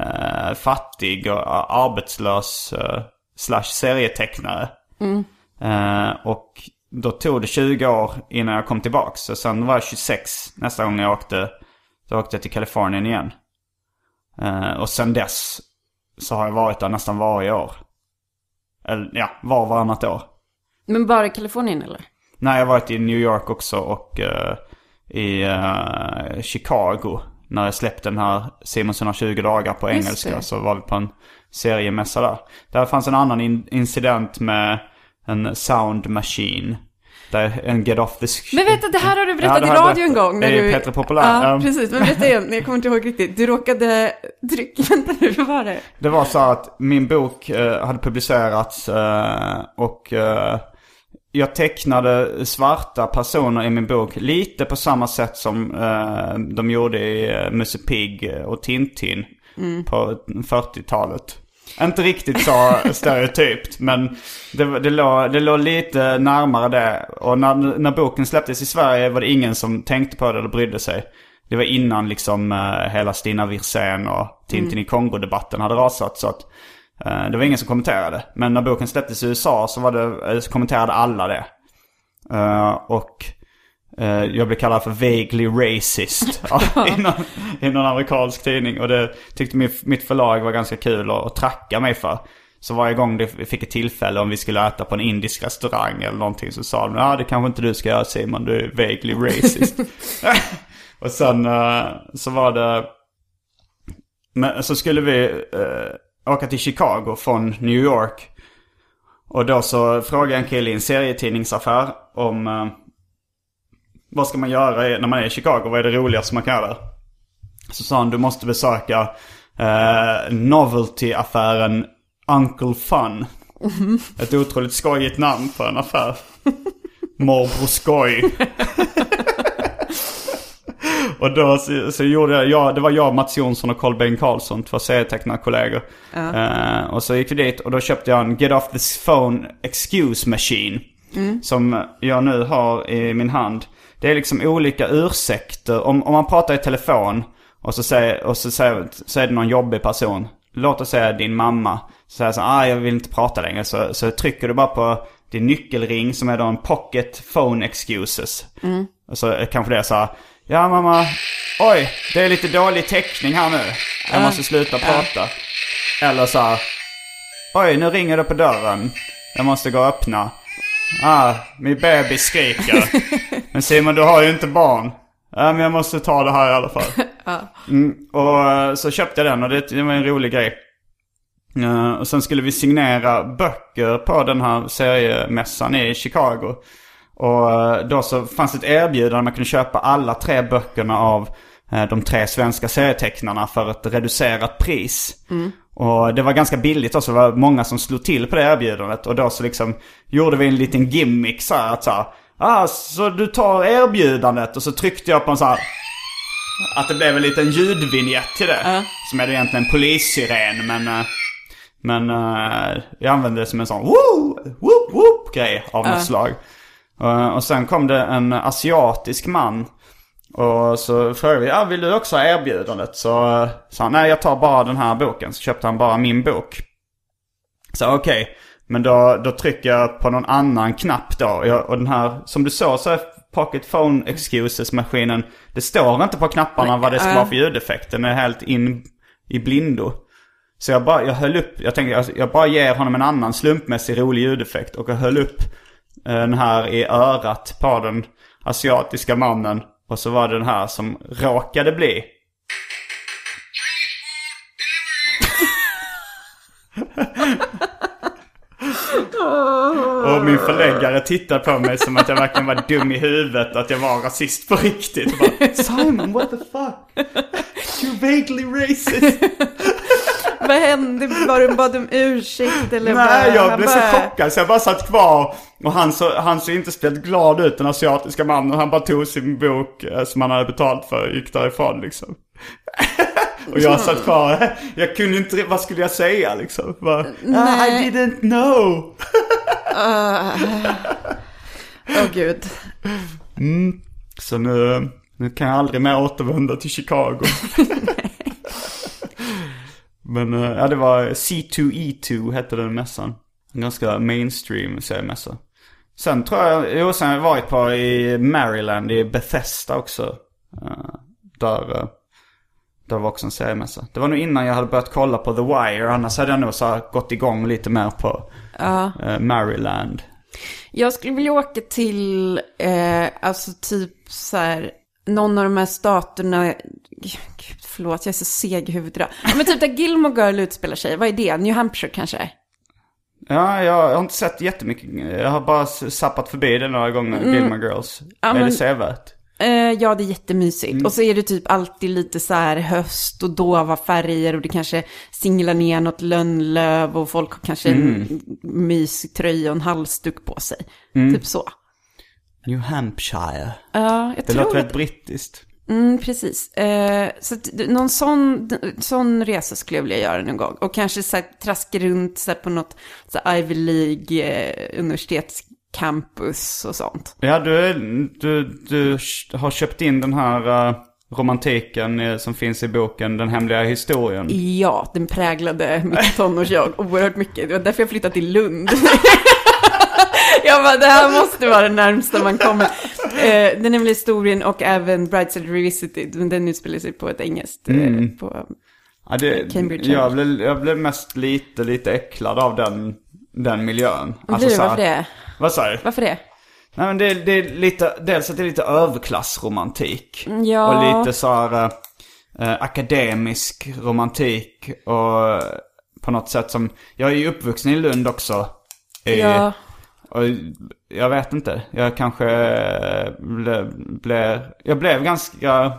A: eh, fattig och arbetslös slash serietecknare. Eh, och då tog det 20 år innan jag kom tillbaks. Så sen var jag 26 nästa gång jag åkte. Då åkte jag till Kalifornien igen. Och sen dess så har jag varit där nästan varje år. Eller ja, var och varannat år.
B: Men bara i Kalifornien eller?
A: Nej, jag har varit i New York också och eh, i eh, Chicago. När jag släppte den här Simons 120 dagar på
B: Just
A: engelska
B: det.
A: så var vi på en seriemässa där. Där fanns en annan in- incident med en sound machine. Där en get off the...
B: Men vet du, det här har du berättat
A: det
B: i
A: har
B: radio en gång. När
A: I
B: du...
A: Petra Populär.
B: Ja,
A: Ja.
B: precis. Men berätta igen, jag kommer inte ihåg riktigt. Du råkade trycka, vänta nu, hur var det?
A: Det var så att min bok eh, hade publicerats och jag tecknade svarta personer i min bok lite på samma sätt som eh, de gjorde i eh, Musse Pigg och Tintin på 40-talet. Inte riktigt så stereotypt men det, det, låg, det låg lite närmare det. Och när, när boken släpptes i Sverige var det ingen som tänkte på det eller brydde sig. Det var innan liksom eh, hela Stina Wirsén och Tintin i Kongo-debatten hade rasat. Så att det var ingen som kommenterade. Men när boken släpptes i USA så, var det, eh, så kommenterade alla det. Eh, och eh, jag blev kallad för vaguely racist i, någon, i någon amerikansk tidning. Och det tyckte mitt, förlag var ganska kul att, att tracka mig för. Så varje gång det fick ett tillfälle om vi skulle äta på en indisk restaurang eller någonting så sa de ja det kanske inte du ska göra Simon, du är vaguely racist. och sen eh, så var det, men så skulle vi eh, åka till Chicago från New York. Och då så frågade en kille i en serietidningsaffär om eh, vad ska man göra när man är i Chicago? Vad är det roligaste man kan göra? Så sa han du måste besöka eh, novelty-affären Uncle Fun. Ett otroligt skojigt namn på en affär. Morbror Skoj. Och då så, så gjorde jag, ja, det var jag, Mats Jonsson och Carl Bengt Karlsson, två serietecknarkollegor. Eh, och så gick vi dit och då köpte jag en Get Off This Phone Excuse Machine. Som jag nu har i min hand. Det är liksom olika ursäkter. Om, om man pratar i telefon och så, säger, och så, säger, så är det någon jobbig person. Låt oss säga din mamma. Så säger så ah, jag vill inte prata längre. Så, så trycker du bara på din nyckelring som är då en pocket phone excuses. Och så kanske det är så här, ja mamma, oj, det är lite dålig täckning här nu. Jag måste sluta prata. Eller så här, oj nu ringer det på dörren. Jag måste gå och öppna. Ah, min bebis skriker. Men Simon, du har ju inte barn. Ja, men jag måste ta det här i alla fall. Mm, och eh, så köpte jag den och det, det var en rolig grej. Eh, och sen skulle vi signera böcker på den här seriemässan i Chicago. Och eh, då så fanns det ett erbjudande man kunde köpa alla tre böckerna av eh, de tre svenska serietecknarna för ett reducerat pris. Och det var ganska billigt också. Det var många som slog till på det erbjudandet. Och då så liksom gjorde vi en liten gimmick så här att så här, ah, så du tar erbjudandet och så tryckte jag på en så här att det blev en liten ljudvinjett till det. Som är egentligen en polissiren men... eh, Men jag använde det som en sån woo, whoop, whoop grej av något slag. Eh, och sen kom det en asiatisk man. Och så frågade vi, ah, vill du också ha erbjudandet? Så uh, sa han, nej jag tar bara den här boken. Så köpte han bara min bok. Så okej, men då, då trycker jag på någon annan knapp då. Och den här, som du såg så är Pocket Phone Excuses-maskinen, det står inte på knapparna vad det ska vara för ljudeffekt. Den är helt in i blindo. Så jag bara, jag höll upp, jag tänkte jag, bara ger honom en annan slumpmässig rolig ljudeffekt. Och jag höll upp eh, den här i örat på den asiatiska mannen. Och så var det den här som råkade bli. Och min förläggare tittade på mig som att jag verkligen var dum i huvudet. Att jag var rasist på riktigt. Och bara, Simon, what the fuck? You're vaguely racist.
B: Vad hände? Var du bad om ursäkt eller
A: Nej,
B: vad?
A: jag blev så
B: bara-
A: chockad så jag bara satt kvar. Och han så, han så inte speciellt glad ut, den asiatiska mannen. Han bara tog sin bok eh, som han hade betalt för och gick därifrån liksom. och jag satt kvar. Jag kunde inte, vad skulle jag säga liksom? Bara, ah, I didn't know.
B: Åh gud.
A: Så nu, nu kan jag aldrig mer återvända till Chicago. Men eh, ja, det var C2E2 hette den mässan. En ganska mainstream seriemässa. Sen tror jag, jo sen har jag varit på i Maryland, i Bethesda också. Eh, där, eh, där var också en seriemässa. Det var nog innan jag hade börjat kolla på The Wire, annars hade jag nog så gått igång lite mer på eh, Maryland.
B: Jag skulle vilja åka till, eh, alltså typ så här, någon av de här staterna, gud förlåt jag är så seg i huvudet. Men typ där Gilmore Girl utspelar sig, vad är det? New Hampshire kanske?
A: Ja, jag har inte sett jättemycket. Jag har bara s- zappat förbi det några gånger, Gilmore Girls. är
B: men-
A: det sevärt?
B: Eh, ja, det är jättemysigt. Och så är det typ alltid lite så här höst och dova färger och det kanske singlar ner något lönnlöv och folk har kanske en myströja och en halsduk på sig. Typ så.
A: New Hampshire.
B: Ja, jag
A: Det
B: tror
A: låter väldigt brittiskt.
B: Mm, precis. Eh, så att, någon sån, sån resa skulle jag vilja göra någon gång. Och kanske så här, traska runt så här, på något så här, Ivy League eh, universitetscampus och sånt.
A: Ja, du, du, du har köpt in den här eh, romantiken eh, som finns i boken Den hemliga historien.
B: Ja, den präglade mitt tonårsjag oerhört mycket. Det var därför jag flyttade till Lund. jag bara, det här måste vara det närmsta man kommer. Eh, den hemliga historien och även Brightside Revisited, men den utspelar sig på ett engelskt. Eh, på,
A: Ja, det,
B: Cambridge.
A: jag, blev, jag blev mest lite, lite äcklad av den, den miljön. Alltså,
B: blir
A: här-
B: varför det?
A: Vad sa du?
B: Varför det?
A: Nej men det, det är lite, dels att det är lite överklassromantik.
B: Ja.
A: Och lite så här eh, akademisk romantik. Och på något sätt som, jag är ju uppvuxen i Lund också. I,
B: Ja.
A: Och jag vet inte, jag kanske eh, blev, blev, jag blev ganska,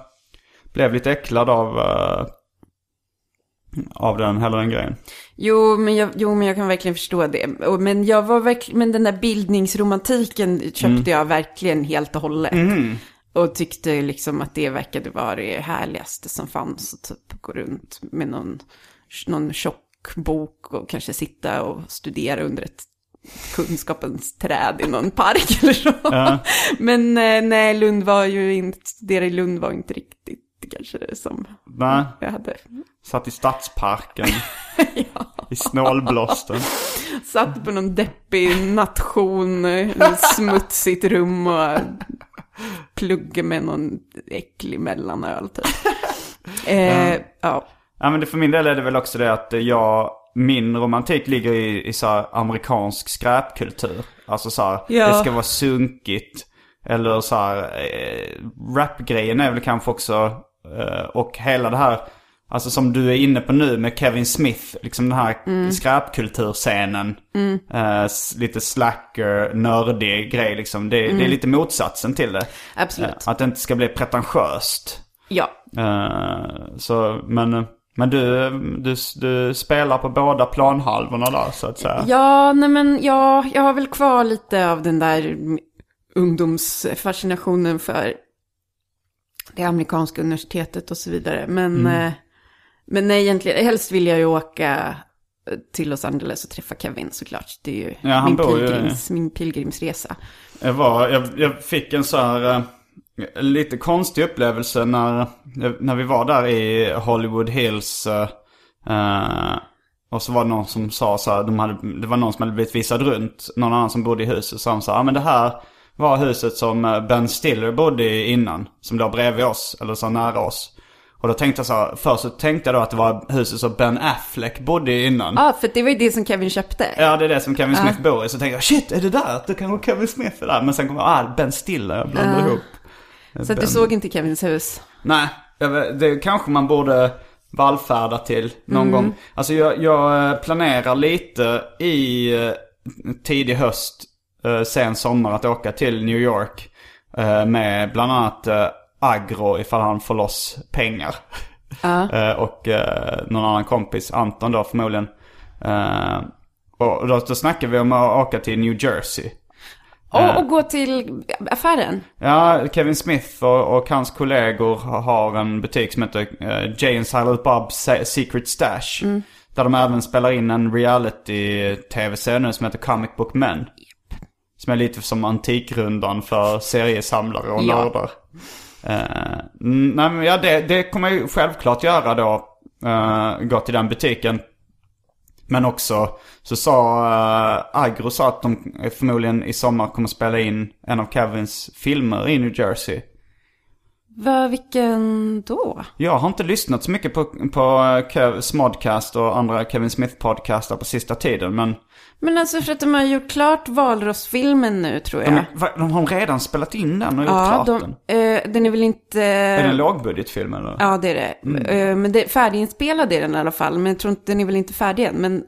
A: blev lite äcklad av, eh, av den, hela den grejen.
B: Jo men, jag, jo, men jag kan verkligen förstå det. Men, jag var men den där bildningsromantiken köpte
A: Mm.
B: jag verkligen helt och hållet. Och tyckte liksom att det verkade vara det härligaste som fanns. Och typ gå runt med någon, någon tjock bok och kanske sitta och studera under ett kunskapens träd i någon park eller så. Men eh, nej, Lund var ju inte, studera i Lund var inte riktigt kanske det som
A: Nej,
B: jag hade.
A: satt i stadsparken i snålblåsten.
B: Satt på någon deppig nation, smutsigt rum och plugga med någon äcklig mellanöl typ. Eh, ja.
A: Ja men det, för min del är det väl också det att jag, min romantik ligger i, i så amerikansk skräpkultur. Alltså så här,
B: Ja.
A: det ska vara sunkigt. Eller så här, eh, rapgrejen är väl kanske också, eh, och hela det här, alltså som du är inne på nu med Kevin Smith, liksom den här skräpkulturscenen. Eh, s- lite slacker, nördig grej liksom. Det, det är lite motsatsen till det.
B: Absolut.
A: Eh, Att det inte ska bli pretentiöst.
B: Ja,
A: Eh, så, men, men du, du, du spelar på båda planhalvorna där så att säga.
B: Ja, nej men ja, jag har väl kvar lite av den där ungdomsfascinationen för det amerikanska universitetet och så vidare. Men, eh, men nej, egentligen, helst vill jag ju åka till Los Angeles och träffa Kevin såklart. Det är ju
A: Ja,
B: min,
A: bor ju-
B: pilgrims, min pilgrimsresa.
A: Jag, var, jag, jag fick en så här eh, lite konstig upplevelse när, när vi var där i Hollywood Hills. eh, eh, och så var det någon som sa så här, de hade, det var någon som hade blivit visad runt. Någon annan som bodde i huset. Så han sa, ja men det här var huset som eh, Ben Stiller bodde i innan. Som låg bredvid oss, eller så nära oss. Och då tänkte jag så här, först så tänkte jag då att det var huset som Ben Affleck bodde i innan.
B: Ja, för det var ju det som Kevin köpte.
A: Ja, det är det som Kevin Smith bor i. Så tänkte jag, shit, är det där? Det kanske Kevin Smith är där. Men sen kom jag, ah, Ben Stiller, jag blandade ihop.
B: Så att du såg inte Kevins hus.
A: Nej, det kanske man borde vallfärda till någon gång. Alltså jag, jag eh, planerar lite i eh, tidig höst, eh, sen sommar att åka till New York. Med bland annat Agro ifall han får loss pengar. Eh, och någon annan kompis, Anton då förmodligen. Och då, då snackar vi om att åka till New Jersey.
B: Och, och gå till affären.
A: Ja, Kevin Smith och, och hans kollegor har en butik som heter uh, Jay and Silent Bob's Se- Secret Stash. Där de även spelar in en reality-tv-serie nu som heter Comic Book Men. Som är lite som Antikrundan för seriesamlare och
B: Ja.
A: nördar. Eh, mm, nej men ja, det, det kommer jag ju självklart göra då. Uh, gå till den butiken. Men också så sa uh, Agro sa att de förmodligen i sommar kommer spela in en av Kevins filmer i New Jersey.
B: Va, vilken då?
A: Jag har inte lyssnat så mycket på, på eh, Kev, Smodcast och andra Kevin Smith-podcastar på sista tiden. Men
B: Men alltså för att de har gjort klart valrossfilmen nu tror jag.
A: de, de har redan spelat in den och gjort
B: ja,
A: klart
B: de,
A: den.
B: eh, den är väl inte...
A: Är det en lågbudgetfilm eller?
B: Ja, det är det. Eh, men det, färdiginspelad är den i alla fall. Men jag tror inte, den är väl inte färdig än. Men,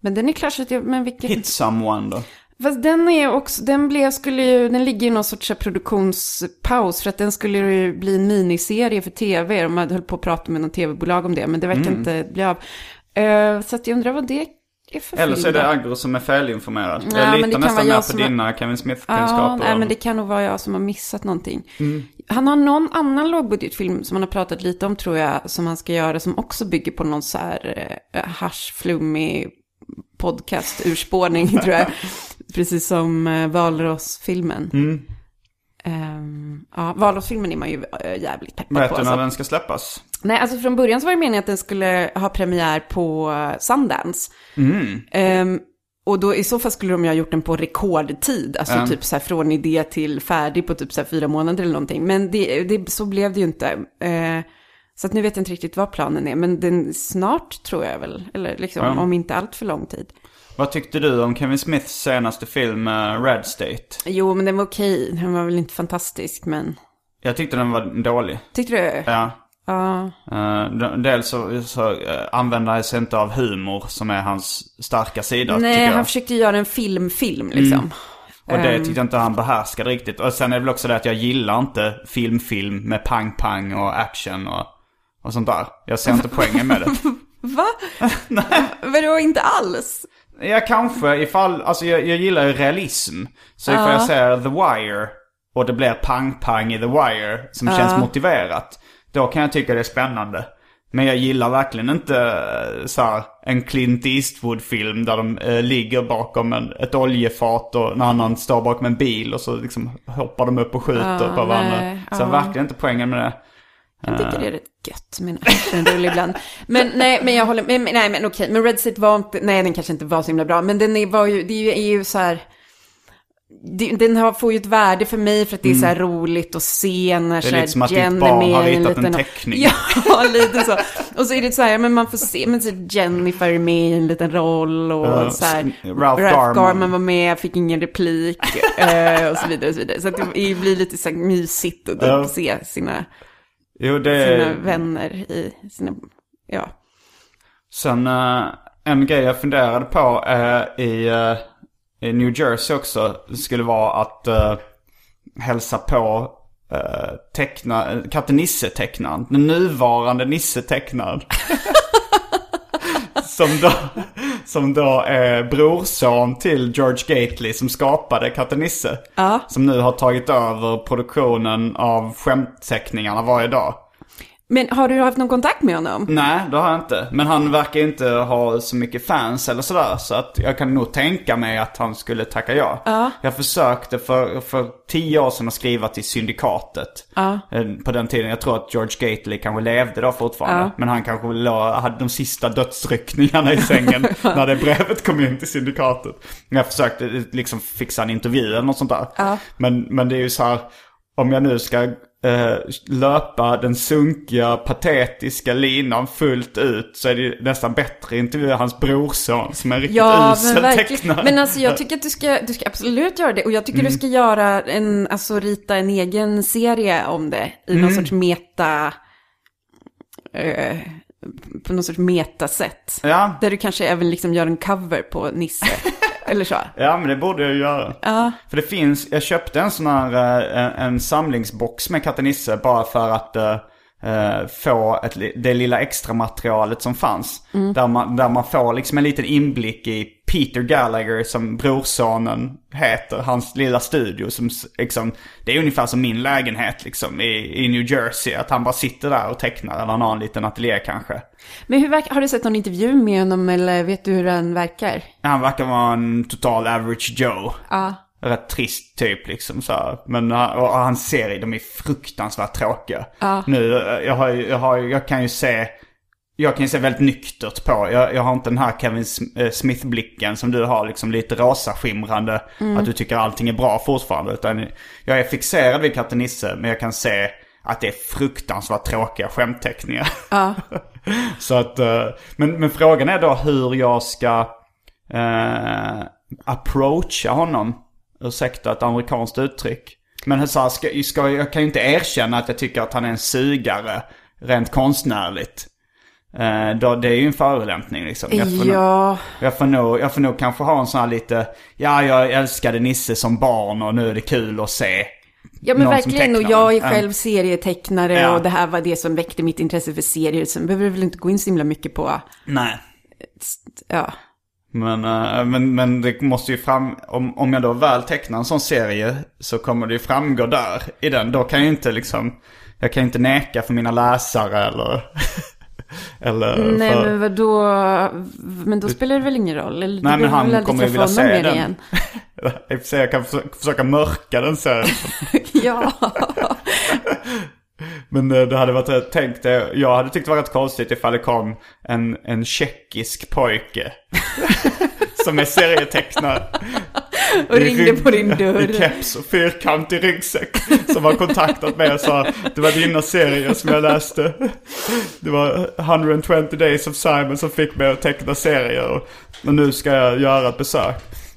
B: men den är klar så att jag, men vilken...
A: Hit someone då.
B: Fast den är också, den blev, skulle ju, den ligger i någon sorts produktionspaus. För att den skulle ju bli en miniserie för tv. De hade höll på att prata med någon tv-bolag om det. Men det verkar
A: Mm.
B: inte bli av. Eh, så att jag undrar vad det
A: Eller så är det? Agro som är felinformerad.
B: Ja,
A: jag litar nästan mer på dina Kevin
B: Ja,
A: Smith-kunskaper.
B: nej, men det kan nog vara jag som har missat någonting.
A: Mm.
B: Han har någon annan lågbudgetfilm som han har pratat lite om tror jag, som han ska göra, som också bygger på någon så här eh, haschflummig podcast-urspårning tror jag. Precis som eh, Valros-filmen.
A: Mm.
B: Ehm, ja, Valros-filmen är man ju eh, jävligt peppad
A: Vet
B: på.
A: du när
B: Alltså.
A: den ska släppas?
B: Nej, alltså från början så var det meningen att den skulle ha premiär på Sundance.
A: Mm.
B: Ehm, och då i så fall skulle de ju ha gjort den på rekordtid. Alltså
A: Ja.
B: typ så här från idé till färdig på typ så här fyra månader eller någonting. Men det, det, så blev det ju inte. Eh, så att nu vet jag inte riktigt vad planen är. Men den snart tror jag väl. Eller liksom
A: Ja.
B: om inte allt för lång tid.
A: Vad tyckte du om Kevin Smiths senaste film eh, Red State?
B: Jo, men den var okej. Den var väl inte fantastisk, men...
A: Jag tyckte den var dålig.
B: Tyckte du?
A: Ja.
B: Ja.
A: Uh, dels så, så uh, använder han sig inte av humor som är hans starka sida
B: Nej, han försökte göra en filmfilm liksom.
A: Och det
B: Ehm.
A: tyckte jag inte han behärskade riktigt. Och sen är det väl också det att jag gillar inte filmfilm med pang-pang och action och, och sånt där. Jag ser inte poängen med det.
B: Va? Vadå, inte alls?
A: Ja, kanske ifall, alltså jag, jag gillar ju realism. Så ifall jag ser The Wire och det blir pang-pang i The Wire som känns motiverat. Då kan jag tycka det är spännande. Men jag gillar verkligen inte eh, så här, en Clint Eastwood-film där de eh, ligger bakom en, ett oljefat och en annan står bakom en bil och så liksom hoppar de upp och skjuter på varandra. så verkligen inte poängen med det.
B: Jag tycker det är rätt gött med en actionrulle ibland. Men nej, men jag håller med. men- Nej, men okej. Men Red State var inte, nej den kanske inte var så himla bra. Men den är, var ju, det är ju, är ju så här. det- Den har, får ju ett värde för mig för att det är så här roligt att se när så
A: Mm. lite som
B: här
A: att ditt
B: Jen är
A: barn har ritat en
B: liten-
A: teckning.
B: Ja, lite så. Och så är det så här, men man får se, men så Jennifer är med i en liten roll och
A: Ja,
B: så här.
A: Ralph Garman.
B: var med, fick ingen replik eh, och så vidare. Och så, vidare. så att det blir lite så här mysigt att
A: Ja.
B: se sina
A: Jo, det
B: sina vänner i sina, ja.
A: Sen eh, en grej jag funderade på eh, i, eh, i New Jersey också skulle vara att eh, hälsa på uh, teckna, Katte Nisse-tecknaren. Den nuvarande Nisse-tecknaren. som, då, som då är brorson till George Gately som skapade Katte Nisse.
B: Ja.
A: Som nu har tagit över produktionen av skämtteckningarna varje dag.
B: Men har du haft någon kontakt med honom?
A: Nej, det har jag inte. Men han verkar inte ha så mycket fans eller sådär. Så att jag kan nog tänka mig att han skulle tacka ja.
B: Ja.
A: Jag försökte för, för tio år sedan att skriva till Syndikatet.
B: Ja.
A: Eh, På den tiden, jag tror att George Gately kanske levde då fortfarande.
B: Ja.
A: Men han kanske låg, hade de sista dödsryckningarna i sängen när det brevet kom in till Syndikatet. Jag försökte eh, liksom fixa en intervju eller något sånt där. Men, men det är ju så här, om jag nu ska eh, löpa den sunkiga, patetiska linan fullt ut så är det nästan bättre att intervjua hans brorson som är riktigt
B: Ja,
A: usel
B: men
A: tecknare.
B: Men alltså jag tycker att du ska, du ska absolut göra det. Och jag tycker
A: Mm.
B: du ska göra en, alltså rita en egen serie om det. I
A: Mm.
B: någon sorts meta, eh, på någon sorts metasätt.
A: Ja.
B: Där du kanske även liksom gör en cover på Nisse. eller så.
A: Ja, men det borde jag göra.
B: Ja.
A: För det finns, jag köpte en sån här, eh, en, en samlingsbox med Katte Nisse bara för att eh, få ett, det lilla extra materialet som fanns. Där, man, där man får liksom en liten inblick i Peter Gallagher som brorsonen heter, hans lilla studio som liksom, det är ungefär som min lägenhet liksom i, i New Jersey. Att han bara sitter där och tecknar eller han har en liten ateljé kanske.
B: Men hur verkar, har du sett någon intervju med honom eller vet du hur han verkar?
A: Han verkar vara en total average Joe.
B: Ja.
A: Rätt trist typ liksom så här. Men han- och hans serier, de är fruktansvärt tråkiga. Nu, eh, jag, har, jag, har, jag kan ju se, jag kan ju se väldigt nyktert på. Jag, jag har inte den här Kevin eh, Smith-blicken som du har, liksom lite rosaskimrande. Att du tycker allting är bra fortfarande. Utan jag är fixerad vid Katte Nisse, men jag kan se att det är fruktansvärt tråkiga skämtteckningar. så att, eh, men, men frågan är då hur jag ska eh, approacha honom. Ursäkta ett amerikanskt uttryck. Men så här, ska, ska, jag kan ju inte erkänna att jag tycker att han är en sugare rent konstnärligt. Eh, då, det är ju en förolämpning liksom. Jag får, nog,
B: Ja,
A: jag, får nog, jag får nog kanske ha en sån här lite, ja jag älskade Nisse som barn och nu är det kul att se.
B: ja men verkligen. Och jag är själv serietecknare
A: Ja.
B: och det här var det som väckte mitt intresse för serier. Sen behöver du väl inte gå in så himla mycket på,
A: Nej.
B: ja.
A: Men, eh, men, men det måste ju fram, om, om jag då väl tecknar en sån serie så kommer det ju framgå där i den. Då kan jag ju inte liksom, jag kan ju inte neka för mina läsare eller, eller
B: Nej
A: för,
B: men vadå, men då spelar det väl ingen roll? Eller,
A: Nej, men han kommer ju vilja se den.
B: igen?
A: Jag kan försöka, försöka mörka den serien.
B: ja.
A: Men eh, det hade varit rätt, tänk det, jag hade tyckt det var rätt konstigt ifall det kom en, en tjeckisk pojke. som är serietecknare.
B: Och ringde på din dörr.
A: I keps och fyrkantig ryggsäck. Som har kontaktat mig och sa det var dina serier som jag läste. Det var 120 Days of Simon som fick mig att teckna serier. Och, och nu ska jag göra ett besök.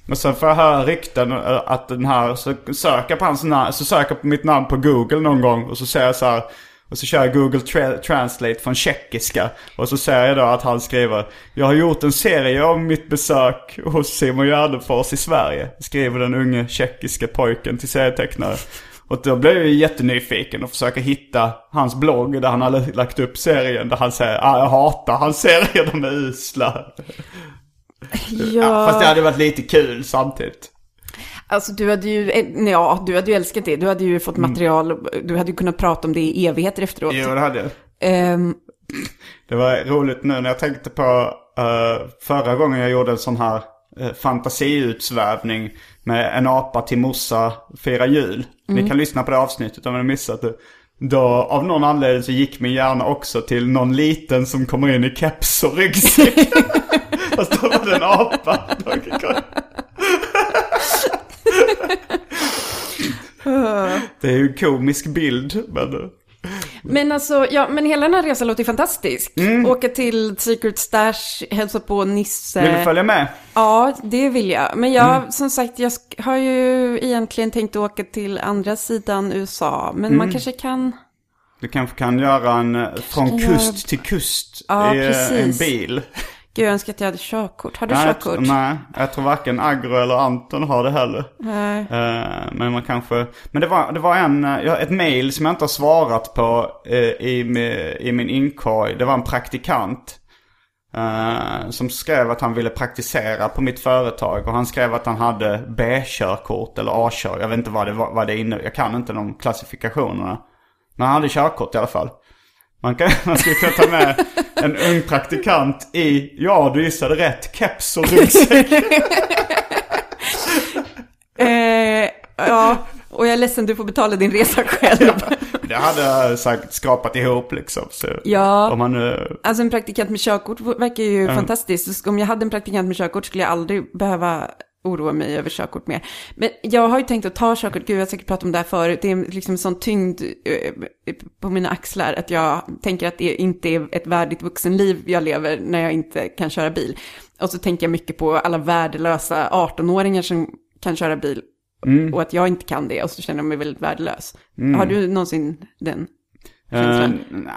A: Men sen får jag höra rykten eh, att den här, så söker jag på hans namn, så söker på mitt namn på Google någon gång och så säger jag så här. Och så kör jag Google tra- Translate från tjeckiska. Och så säger jag då att han skriver Jag har gjort en serie om mitt besök hos Simon Gärdenfors i Sverige. Skriver den unge tjeckiska pojken till serietecknare. Och då blev jag jättenyfiken och försöker hitta hans blogg där han har lagt upp serien. Där han säger ah, jag hatar hans serier, de är usla. Ja, fast det hade varit lite kul samtidigt.
B: Alltså du hade ju, eh, ja, du hade ju älskat det. Du hade ju fått material, och du hade ju kunnat prata om det i evigheter efteråt.
A: Jo, det hade jag.
B: Ehm,
A: Det var roligt nu när jag tänkte på eh, förra gången jag gjorde en sån här uh, fantasiutsvävning med en apa till morsa fira jul. Ni kan lyssna på det avsnittet om ni missat det. Då av någon anledning så gick min hjärna också till någon liten som kommer in i keps och ryggsäck. Fast då var det en apa. det är ju en komisk bild. Men...
B: men alltså, ja, men hela den här resan låter ju fantastisk.
A: Mm.
B: Åka till Secret Stash, hälsa på Nisse.
A: Vill du följa med?
B: Ja, det vill jag. Men jag,
A: Mm.
B: som sagt, jag har ju egentligen tänkt åka till andra sidan USA. Men
A: Mm.
B: man kanske kan...
A: Du kanske kan göra en eh, från kust till kust
B: Ja,
A: i eh, en
B: precis.
A: bil.
B: Gud, jag önskar att jag hade körkort. Har du
A: Nej, jag-
B: körkort?
A: Nej, jag tror varken Agro eller Anton har det heller.
B: Nej.
A: Eh, men man kanske... Men det var, det var en, eh, ett mail som jag inte har svarat på eh, i, i min inkorg. Det var en praktikant. som skrev att han ville praktisera på mitt företag. Och han skrev att han hade B-körkort eller A-kör. Jag vet inte vad det, vad det inne. Jag kan inte de klassifikationerna. Men han hade körkort i alla fall. Man, kan, man skulle kunna ta med en ung praktikant i, ja du gissade rätt, keps och ryggsäck.
B: Eh, ja, och jag är ledsen, du får betala din resa själv.
A: Det hade jag sagt skrapat ihop liksom. Så
B: Ja.
A: Om man nu...
B: Alltså en praktikant med körkort verkar ju fantastiskt. Så Om jag hade en praktikant med körkort skulle jag aldrig behöva oroa mig över körkort mer. Men jag har ju tänkt att ta körkort, gud jag har säkert pratat om det här förut, det är liksom en sån tyngd eh, på mina axlar att jag tänker att det inte är ett värdigt vuxenliv jag lever när jag inte kan köra bil. Och så tänker jag mycket på alla värdelösa 18-åringar som kan köra bil och att jag inte kan det och så känner jag mig väldigt värdelös. Har du någonsin den
A: Eh,
B: känslan?
A: nej,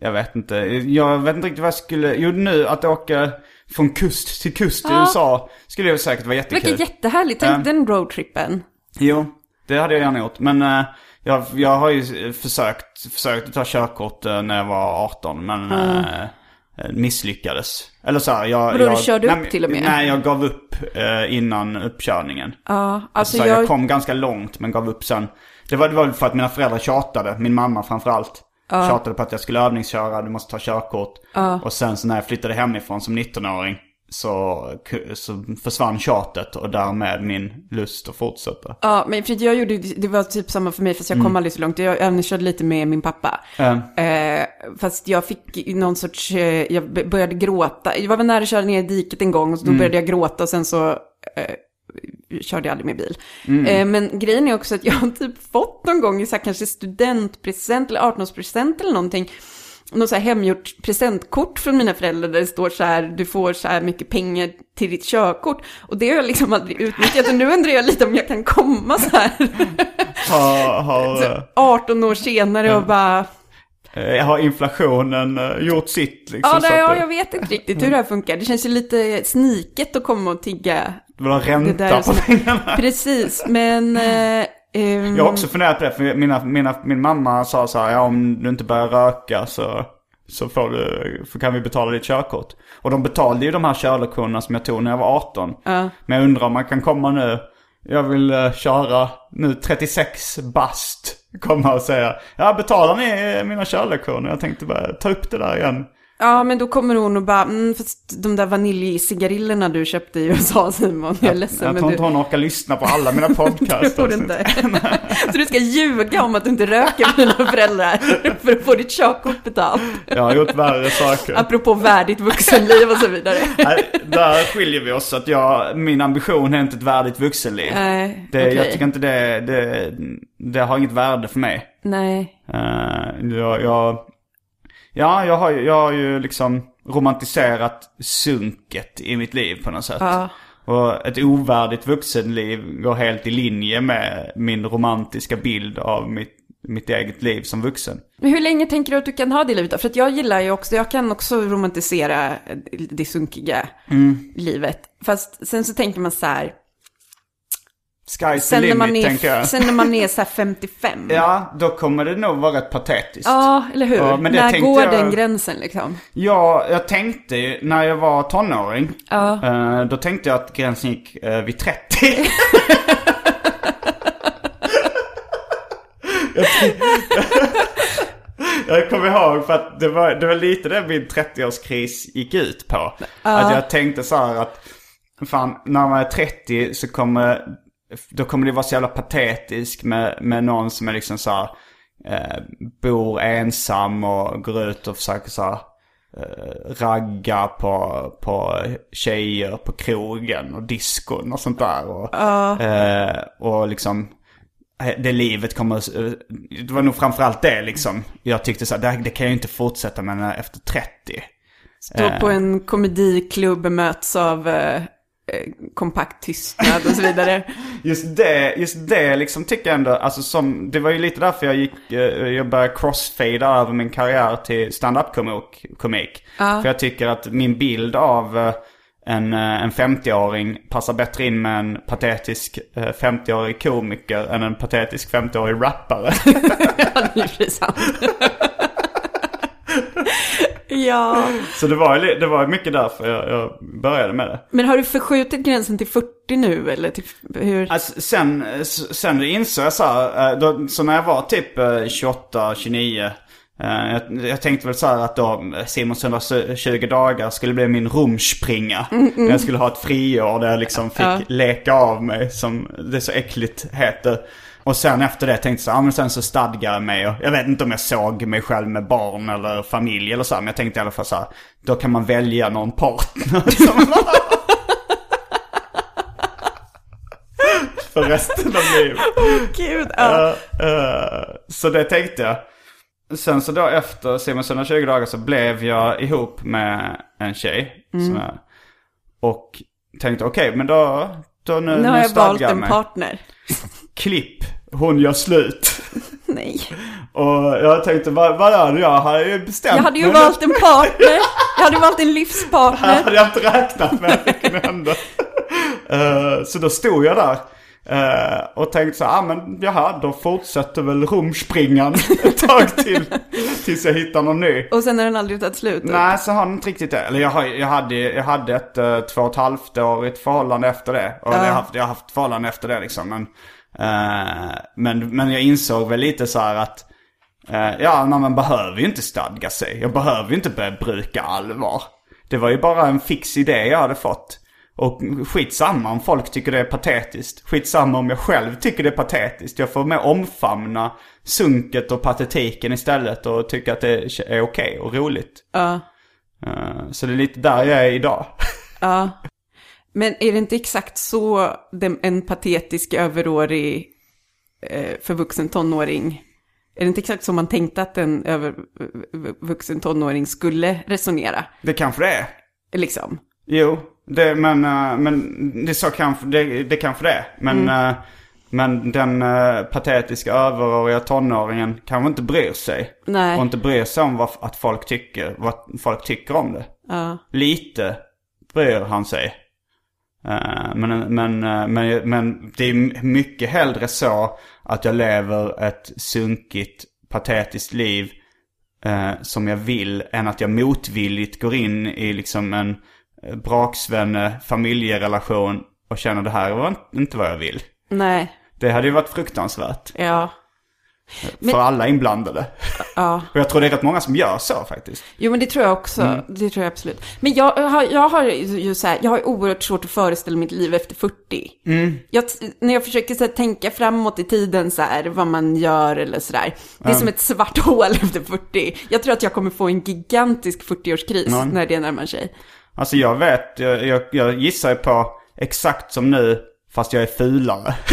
A: jag vet inte. Jag vet inte riktigt vad jag skulle... Jo, nu att åka från kust till kust i
B: Ja.
A: USA skulle ju säkert vara
B: Det
A: jättekul.
B: verkar jättehärligt, tänk den roadtrippen.
A: Jo, det hade jag gärna gjort. Men eh, jag, jag har ju försökt, försökt ta körkort eh, när jag var 18, men eh, misslyckades. Eller så här, jag...
B: Vadå, du
A: jag,
B: körde
A: nej,
B: upp till och med?
A: Nej, jag gav upp innan uppkörningen.
B: Ja, alltså
A: så här, jag
B: jag...
A: kom ganska långt men gav upp sen. Det var, det var för att mina föräldrar tjatade, min mamma framförallt. Tjatade på att jag skulle övningsköra, du måste ta körkort. Och sen så när jag flyttade hemifrån som 19-åring så, så försvann tjatet och därmed min lust att fortsätta.
B: Ja, men för jag gjorde, det var typ samma för mig, fast jag
A: Mm.
B: kom aldrig så långt. Jag övningskörde lite med min pappa.
A: Eh,
B: Eh, fast jag fick någon sorts, eh, jag började gråta. Jag var väl nära att köra ner i diket en gång och så
A: Mm.
B: då började jag gråta och sen så eh, körde jag aldrig med bil.
A: Mm.
B: Eh, men grejen är också att jag har typ fått någon gång i så här kanske studentpresent eller 18-årspresent eller någonting. Något så här hemgjort presentkort från mina föräldrar där det står så här, du får så här mycket pengar till ditt körkort. Och det har jag liksom aldrig utnyttjat. Och nu undrar jag lite om jag kan komma så här
A: har, har, eh,
B: 18 år senare och bara...
A: eh, har inflationen eh, gjort sitt liksom?
B: Ja,
A: så
B: det, ja, jag vet inte riktigt hur det här funkar. Det känns ju lite sniket att komma och tigga.
A: Vill ha
B: Det
A: ränta på pengarna?
B: Precis, men... Eh, ehm,
A: Jag har också funderat på det, för mina, mina, min mamma sa så här, ja om du inte börjar röka så, så får du, för kan vi betala ditt körkort. Och de betalade ju de här körlektionerna som jag tog när jag var 18. Men jag undrar om man kan komma nu, jag vill uh, köra nu 36 bast. Komma och säga, ja betalar ni eh, mina körlektioner? Jag tänkte bara ta upp det där igen.
B: Ja, men då kommer hon och bara, mm, fast de där vaniljcigarillerna du köpte i USA Simon, jag är ledsen
A: Jag
B: men
A: tror
B: du...
A: inte hon orkar lyssna på alla mina podcast.
B: Det du inte. Så du ska ljuga om att du inte röker med dina föräldrar för att få ditt körkort betalt.
A: Jag har gjort värre saker.
B: Apropå värdigt vuxenliv och så vidare.
A: Där skiljer vi oss. Att jag, min ambition är inte ett värdigt vuxenliv.
B: Nej,
A: Det,
B: okej.
A: Jag tycker inte det, det, det har inget värde för mig.
B: Nej.
A: Uh, jag, jag, ja, jag har, ju- jag har ju liksom romantiserat sunket i mitt liv på något sätt.
B: Ja.
A: Och ett ovärdigt vuxenliv går helt i linje med min romantiska bild av mitt, mitt eget liv som vuxen.
B: Men hur länge tänker du att du kan ha det livet då? För att jag gillar ju också, jag kan också romantisera det sunkiga
A: Mm.
B: livet. Fast sen så tänker man så här,
A: Sky's the
B: sen när,
A: limit
B: man
A: tänker jag.
B: sen när man är så här 55.
A: Ja, då kommer det nog vara rätt patetiskt.
B: Ja, eller hur?
A: Ja, men
B: när går
A: jag-
B: den gränsen liksom?
A: Ja, jag tänkte ju när jag var tonåring.
B: Ja.
A: eh, då tänkte jag att gränsen gick eh, vid 30. jag, kommer ihåg för att det var, det var lite det min 30-årskris gick ut på. Att jag tänkte så här att fan, när man är 30 så kommer, då kommer det vara så jävla patetisk med, med någon som är liksom så här, eh, bor ensam och går ut och försöker så här, eh, ragga på, på tjejer på krogen och diskon och sånt där. Och, eh, och liksom eh, det livet kommer, eh, det var nog framförallt det liksom. Jag tyckte så här, det, det kan jag ju inte fortsätta med efter 30.
B: Stå på en komediklubb möts av eh, eh, kompakt tystnad och så vidare.
A: Just det, just det liksom tycker jag ändå, alltså som, det var ju lite därför jag gick, eh, jag började crossfada över min karriär till stand-up komik. komik. För jag tycker att min bild av eh, en, eh, en 50-åring passar bättre in med en patetisk eh, 50-årig komiker än en patetisk 50-årig rappare.
B: ja, det är precis sant. ja.
A: Så det var, det var mycket därför jag, jag började med det.
B: Men har du förskjutit gränsen till 40 nu eller till hur?
A: Alltså, sen, sen insåg jag så här, eh, då, så när jag var typ eh, 28, 29. eh, Jag, jag tänkte väl så att då Simons 120 dagar skulle bli min rumspringa. När jag skulle ha ett friår där jag liksom fick
B: Ja.
A: leka av mig som det så äckligt heter. Och sen efter det tänkte jag så här, ja, men sen så stadgade jag mig och jag vet inte om jag såg mig själv med barn eller familj eller så här, men jag tänkte i alla fall så här, då kan man välja någon partner. som- För resten av livet.
B: Gud, ja.
A: Eh, eh, så det tänkte jag. Sen så då efter Simons 120 dagar så blev jag ihop med en tjej.
B: Mm.
A: Jag, och tänkte okej men då, då nu,
B: Nu har jag
A: stadgar
B: valt en
A: mig.
B: partner.
A: Klipp, hon gör slut.
B: Nej.
A: Och jag tänkte vad, vad är det jag har ju bestämt
B: Jag hade ju valt en partner. Jag hade valt en
A: Det
B: livspartner.
A: hade jag inte räknat med att det kunde hända. Eh, så då stod jag där. eh, och tänkte så här, ah, men jaha, då fortsätter väl rumspringan ett tag till. Tills jag hittar någon ny.
B: Och sen har den aldrig tagit slut.
A: Nej, så har den inte riktigt det. Eller jag, jag, hade, jag hade ett uh, två och ett halvt årigt förhållande efter det. Och jag, har haft, jag har haft förhållande efter det liksom. Men, men, men jag insåg väl lite så här att eh, ja, nej, man behöver ju inte stadga sig. Jag behöver ju inte börja bruka allvar. Det var ju bara en fix idé jag hade fått. Och skitsamma om folk tycker det är patetiskt. Skitsamma om jag själv tycker det är patetiskt. Jag får mer omfamna sunket och patetiken istället och tycka att det är okej och roligt.
B: Ja.
A: Eh, Så det är lite där jag är idag.
B: Ja. Men är det inte exakt så en patetisk överårig eh, förvuxen tonåring, är det inte exakt så man tänkte att en övervuxen tonåring skulle resonera?
A: Det kanske det är.
B: Liksom.
A: Jo, det, men, eh, men det, så kanske, det, det kanske det är. Men, eh, men den patetiska överåriga tonåringen kanske inte bryr sig.
B: Nej.
A: Och inte bryr sig om vad, att folk tycker, vad folk tycker om det.
B: Ja.
A: Lite bryr han sig. Eh, Men, men, eh, men, men det är mycket hellre så att jag lever ett sunkigt, patetiskt liv eh, som jag vill än att jag motvilligt går in i liksom en braksvänne familjerelation och känner det här var inte vad jag vill.
B: Nej.
A: Det hade ju varit fruktansvärt
B: Ja. Men-
A: för alla inblandade.
B: Ja.
A: Och jag tror det är rätt många som gör så faktiskt.
B: Jo, men det tror jag också. Det tror jag absolut. Men jag har, jag har ju så här, jag har oerhört svårt att föreställa mitt liv efter 40. Jag, när jag försöker så här, tänka framåt i tiden så här, vad man gör eller så där. Det är som ett svart hål efter 40. Jag tror att jag kommer få en gigantisk 40-årskris när det närmar sig.
A: Alltså jag vet, jag, jag, jag gissar på exakt som nu, fast jag är fulare.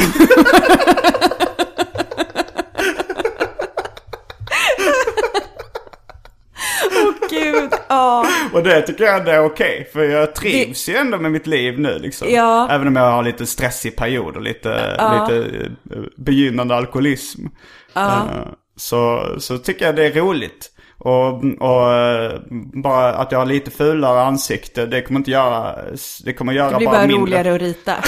B: Gud, ja.
A: Och det tycker jag ändå är okej, för jag trivs ju ändå med mitt liv nu liksom.
B: Ja.
A: Även om jag har lite stressig period och lite, lite eh, begynnande alkoholism. Eh, Så, så tycker jag det är roligt. Och, och eh, bara att jag har lite fulare ansikte, det kommer inte göra, det kommer göra
B: Det blir
A: bara,
B: bara
A: mindre.
B: roligare att rita.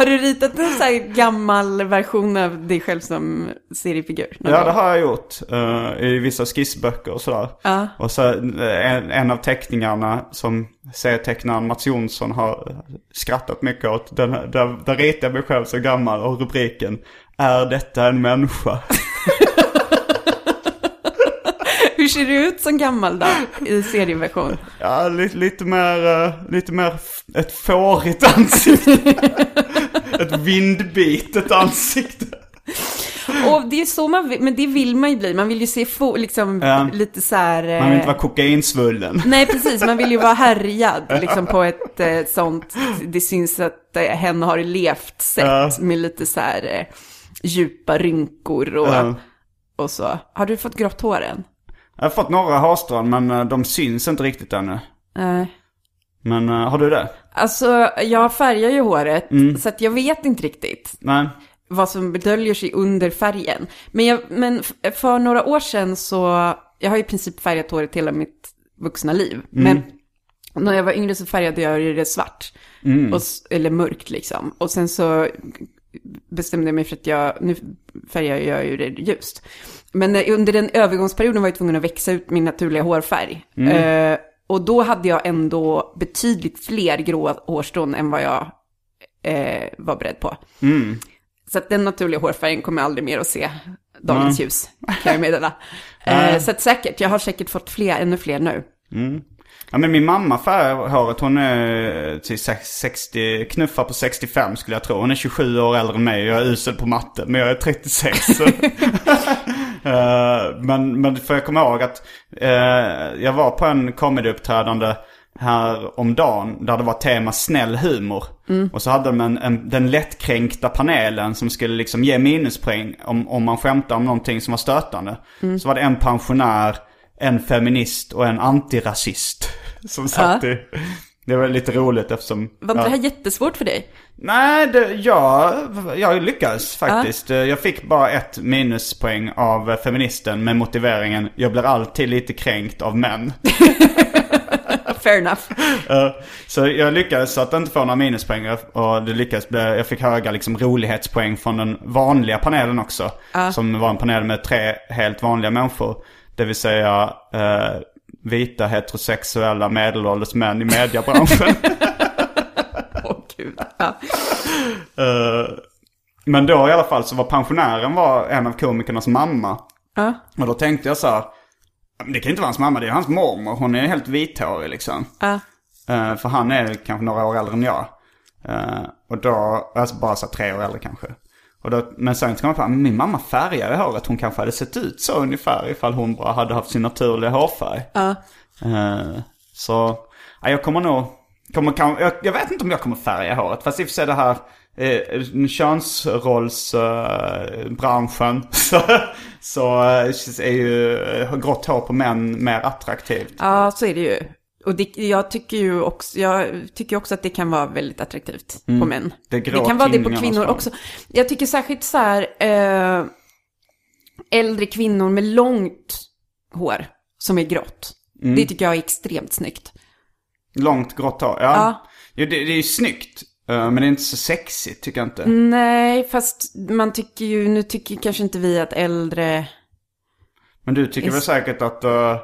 B: har du ritat en så här gammal version av dig själv som seriefigur?
A: Ja,
B: gång?
A: det har jag gjort. eh, I vissa skissböcker och sådär.
B: Ja.
A: Och så eh, en, en av teckningarna som serietecknaren Mats Jonsson har skrattat mycket åt. Den, där, där ritar jag mig själv så gammal och rubriken Är detta en människa?
B: Hur ser du ut som gammal då, i serieversion?
A: Ja, lite, lite mer, eh, lite mer ett fårigt ansikte. ett vindbitet ansikte.
B: Och det är så man vill, men det vill man ju bli. Man vill ju se få, liksom
A: Ja.
B: lite så här... eh,
A: Man vill inte vara kokainsvullen.
B: Nej, precis. Man vill ju vara härjad liksom på ett eh, sånt, det syns att eh, hen har levt sätt
A: Ja.
B: med lite så här eh, djupa rynkor och,
A: Ja.
B: och så. Har du fått grått hår än?
A: Jag har fått några hårstrån men eh, de syns inte riktigt ännu.
B: Nej.
A: Men uh, har du det?
B: Alltså, jag färgar ju håret, mm. så att jag vet inte riktigt.
A: Nej.
B: Vad som döljer sig under färgen. Men, jag, men för några år sedan så, jag har i princip färgat håret hela mitt vuxna liv. Mm. Men när jag var yngre så färgade jag det svart. Mm. Och, eller mörkt liksom. Och sen så bestämde jag mig för att jag, nu färgar jag ju det ljust. Men under den övergångsperioden var jag tvungen att växa ut min naturliga hårfärg. Mm. Eh, och då hade jag ändå betydligt fler gråa hårstrån än vad jag eh, var beredd på. Mm. Så att den naturliga hårfärgen kommer jag aldrig mer att se dagens mm. ljus, kan jag meddela. eh, så att säkert, jag har säkert fått fler, ännu fler nu.
A: Mm. Ja men min mamma färgar håret, hon är till 60, knuffar på 65 skulle jag tro. Hon är 27 år äldre än mig och jag är usel på matte. Men jag är 36. uh, men, men får jag komma ihåg att uh, jag var på en comedyuppträdande här om dagen där det var tema snäll humor. Mm. Och så hade de en, en, den lättkränkta panelen som skulle liksom ge minuspoäng om, om man skämtade om någonting som var stötande. Mm. Så var det en pensionär en feminist och en antirasist. Som satt ja. i... Det var lite roligt eftersom...
B: Var inte ja. det här jättesvårt för dig?
A: Nej, det, ja, jag lyckades faktiskt. Ja. Jag fick bara ett minuspoäng av feministen med motiveringen Jag blir alltid lite kränkt av män.
B: Fair enough.
A: Så jag lyckades att inte få några minuspoäng och det lyckades bli, jag fick höga liksom rolighetspoäng från den vanliga panelen också. Uh. Som var en panel med tre helt vanliga människor. Det vill säga eh, vita heterosexuella medelålders män i mediebranschen.
B: Åh oh, gud. Ja.
A: Uh, men då i alla fall så var pensionären var en av komikernas mamma. Uh. Och då tänkte jag så här. Det kan inte vara hans mamma, det är hans mormor. Hon är helt vithårig liksom. Uh. Uh, för han är kanske några år äldre än jag. Uh, och då, alltså bara så tre år äldre kanske. Då, men sen kom jag på att min mamma färgade håret. Hon kanske hade sett ut så ungefär ifall hon bara hade haft sin naturliga hårfärg. Ja. Uh, så ja, jag kommer nog, kommer, kan, jag, jag, vet inte om jag kommer färga håret. Fast i och för sig det här eh, könsrollsbranschen eh, så, så eh, är ju grått hår på män mer attraktivt.
B: Ja, så är det ju. Och det, jag tycker ju också, jag tycker också att det kan vara väldigt attraktivt mm. på män. Det, det, kan vara det på kvinnor också. Jag tycker särskilt så här, eh, äldre kvinnor med långt hår som är grått. Mm. Det tycker jag är extremt snyggt.
A: Långt grått hår, ja. ja. Jo, det, det är ju snyggt. Uh, men det är inte så sexigt, tycker jag inte.
B: Nej, fast man tycker ju, nu tycker kanske inte vi att äldre...
A: Men du tycker är... väl säkert att... Uh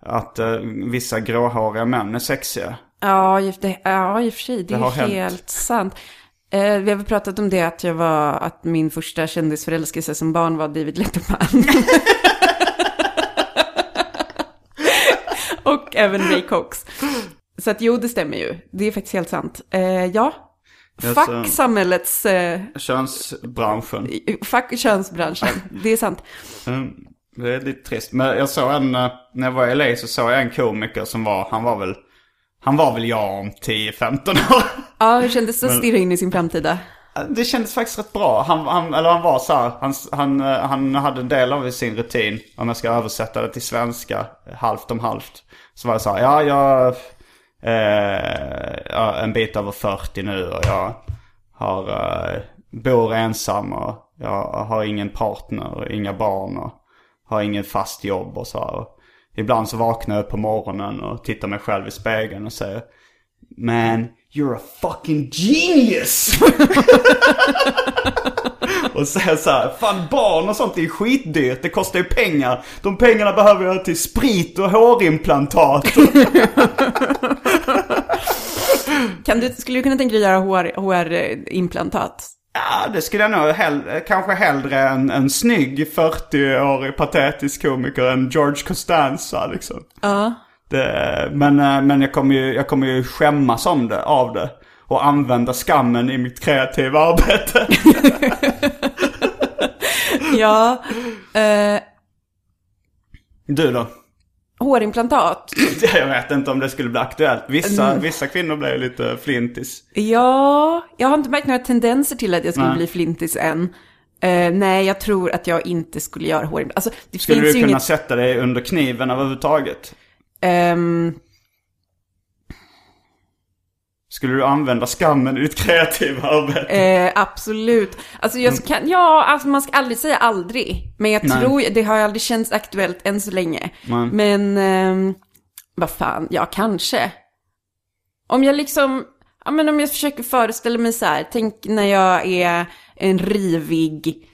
A: att uh, vissa gråhåriga män är sexiga.
B: Ja, det, ja i och för sig. Det, det är helt hänt. sant. Eh, vi har väl pratat om det att jag var, att min första kändisförälskelse som barn var David Letterman. Och även Ray Cox. Så att jo, det stämmer ju. Det är faktiskt helt sant. Eh, ja, Fuck alltså, samhällets... Eh,
A: könsbranschen.
B: Fuck könsbranschen, det är sant.
A: Mm. Det är lite trist. Men jag såg en, eh, när jag var i LA så såg jag en komiker som var, han var väl, han var väl jag om 10-15 år.
B: Ja, hur kändes det att stirra in i sin framtida?
A: Eh, det kändes faktiskt rätt bra. Han, han, eller han var så här, han, han, eh, han hade en del av sin rutin. Om jag ska översätta det till svenska, halvt om halvt. Så var det så här, ja jag eh, en bit över 40 nu och jag har, eh, bor ensam och jag har ingen partner och inga barn. Och har ingen fast jobb och så här. Ibland så vaknar jag upp på morgonen och tittar mig själv i spegeln och säger Man, you're a fucking genius! och säger så här, fan barn och sånt är ju skitdyrt, det kostar ju pengar. De pengarna behöver jag till sprit och hårimplantat.
B: kan du, skulle du kunna tänka dig att göra hår, hårimplantat?
A: Ja, det skulle jag nog hell kanske hellre en, en snygg 40-årig patetisk komiker än George Costanza liksom. Ja. Det, men eh, men jag, kommer ju, jag kommer ju skämmas om det, av det. Och använda skammen i mitt kreativa arbete.
B: ja. Uh...
A: Du då?
B: Hårimplantat?
A: Jag vet inte om det skulle bli aktuellt. Vissa, mm. vissa kvinnor blir lite flintis.
B: Ja, jag har inte märkt några tendenser till att jag skulle nej. bli flintis än. Uh, nej, jag tror att jag inte skulle göra hårimplantat. Alltså,
A: skulle du kunna inget... sätta dig under kniven överhuvudtaget? Um... Skulle du använda skammen i ditt kreativa arbete?
B: Eh, absolut. Alltså jag kan, ja, alltså man ska aldrig säga aldrig. Men jag
A: Nej.
B: tror, det har aldrig känts aktuellt än så länge.
A: Nej.
B: Men, ehm, vad fan, ja kanske. Om jag liksom, ja men om jag försöker föreställa mig så här, tänk när jag är en rivig,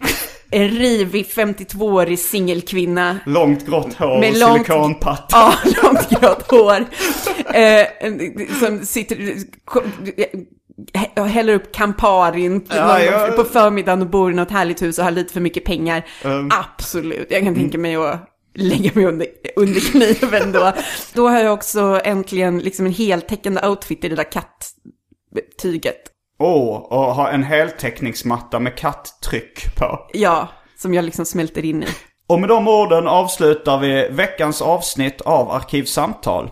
B: en rivig 52-årig singelkvinna.
A: Långt grått hår
B: Med
A: och
B: långt-
A: silikonpatt.
B: Ja, långt grått hår. Eh, som sitter och häller upp Camparin på,
A: Ja, ja.
B: på förmiddagen och bor i något härligt hus och har lite för mycket pengar.
A: Mm.
B: Absolut, jag kan tänka mig att lägga mig under, under kniven då. Då har jag också äntligen liksom en heltäckande outfit i det där katttyget.
A: Åh, och ha en heltäckningsmatta med katttryck på.
B: Ja, som jag liksom smälter in i.
A: Och med de orden avslutar vi veckans avsnitt av Arkivsamtal.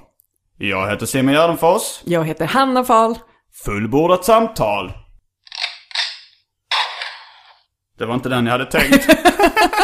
A: Jag heter Simon Gärdenfors.
B: Jag heter Hanna Fahl.
A: Fullbordat samtal. Det var inte den jag hade tänkt.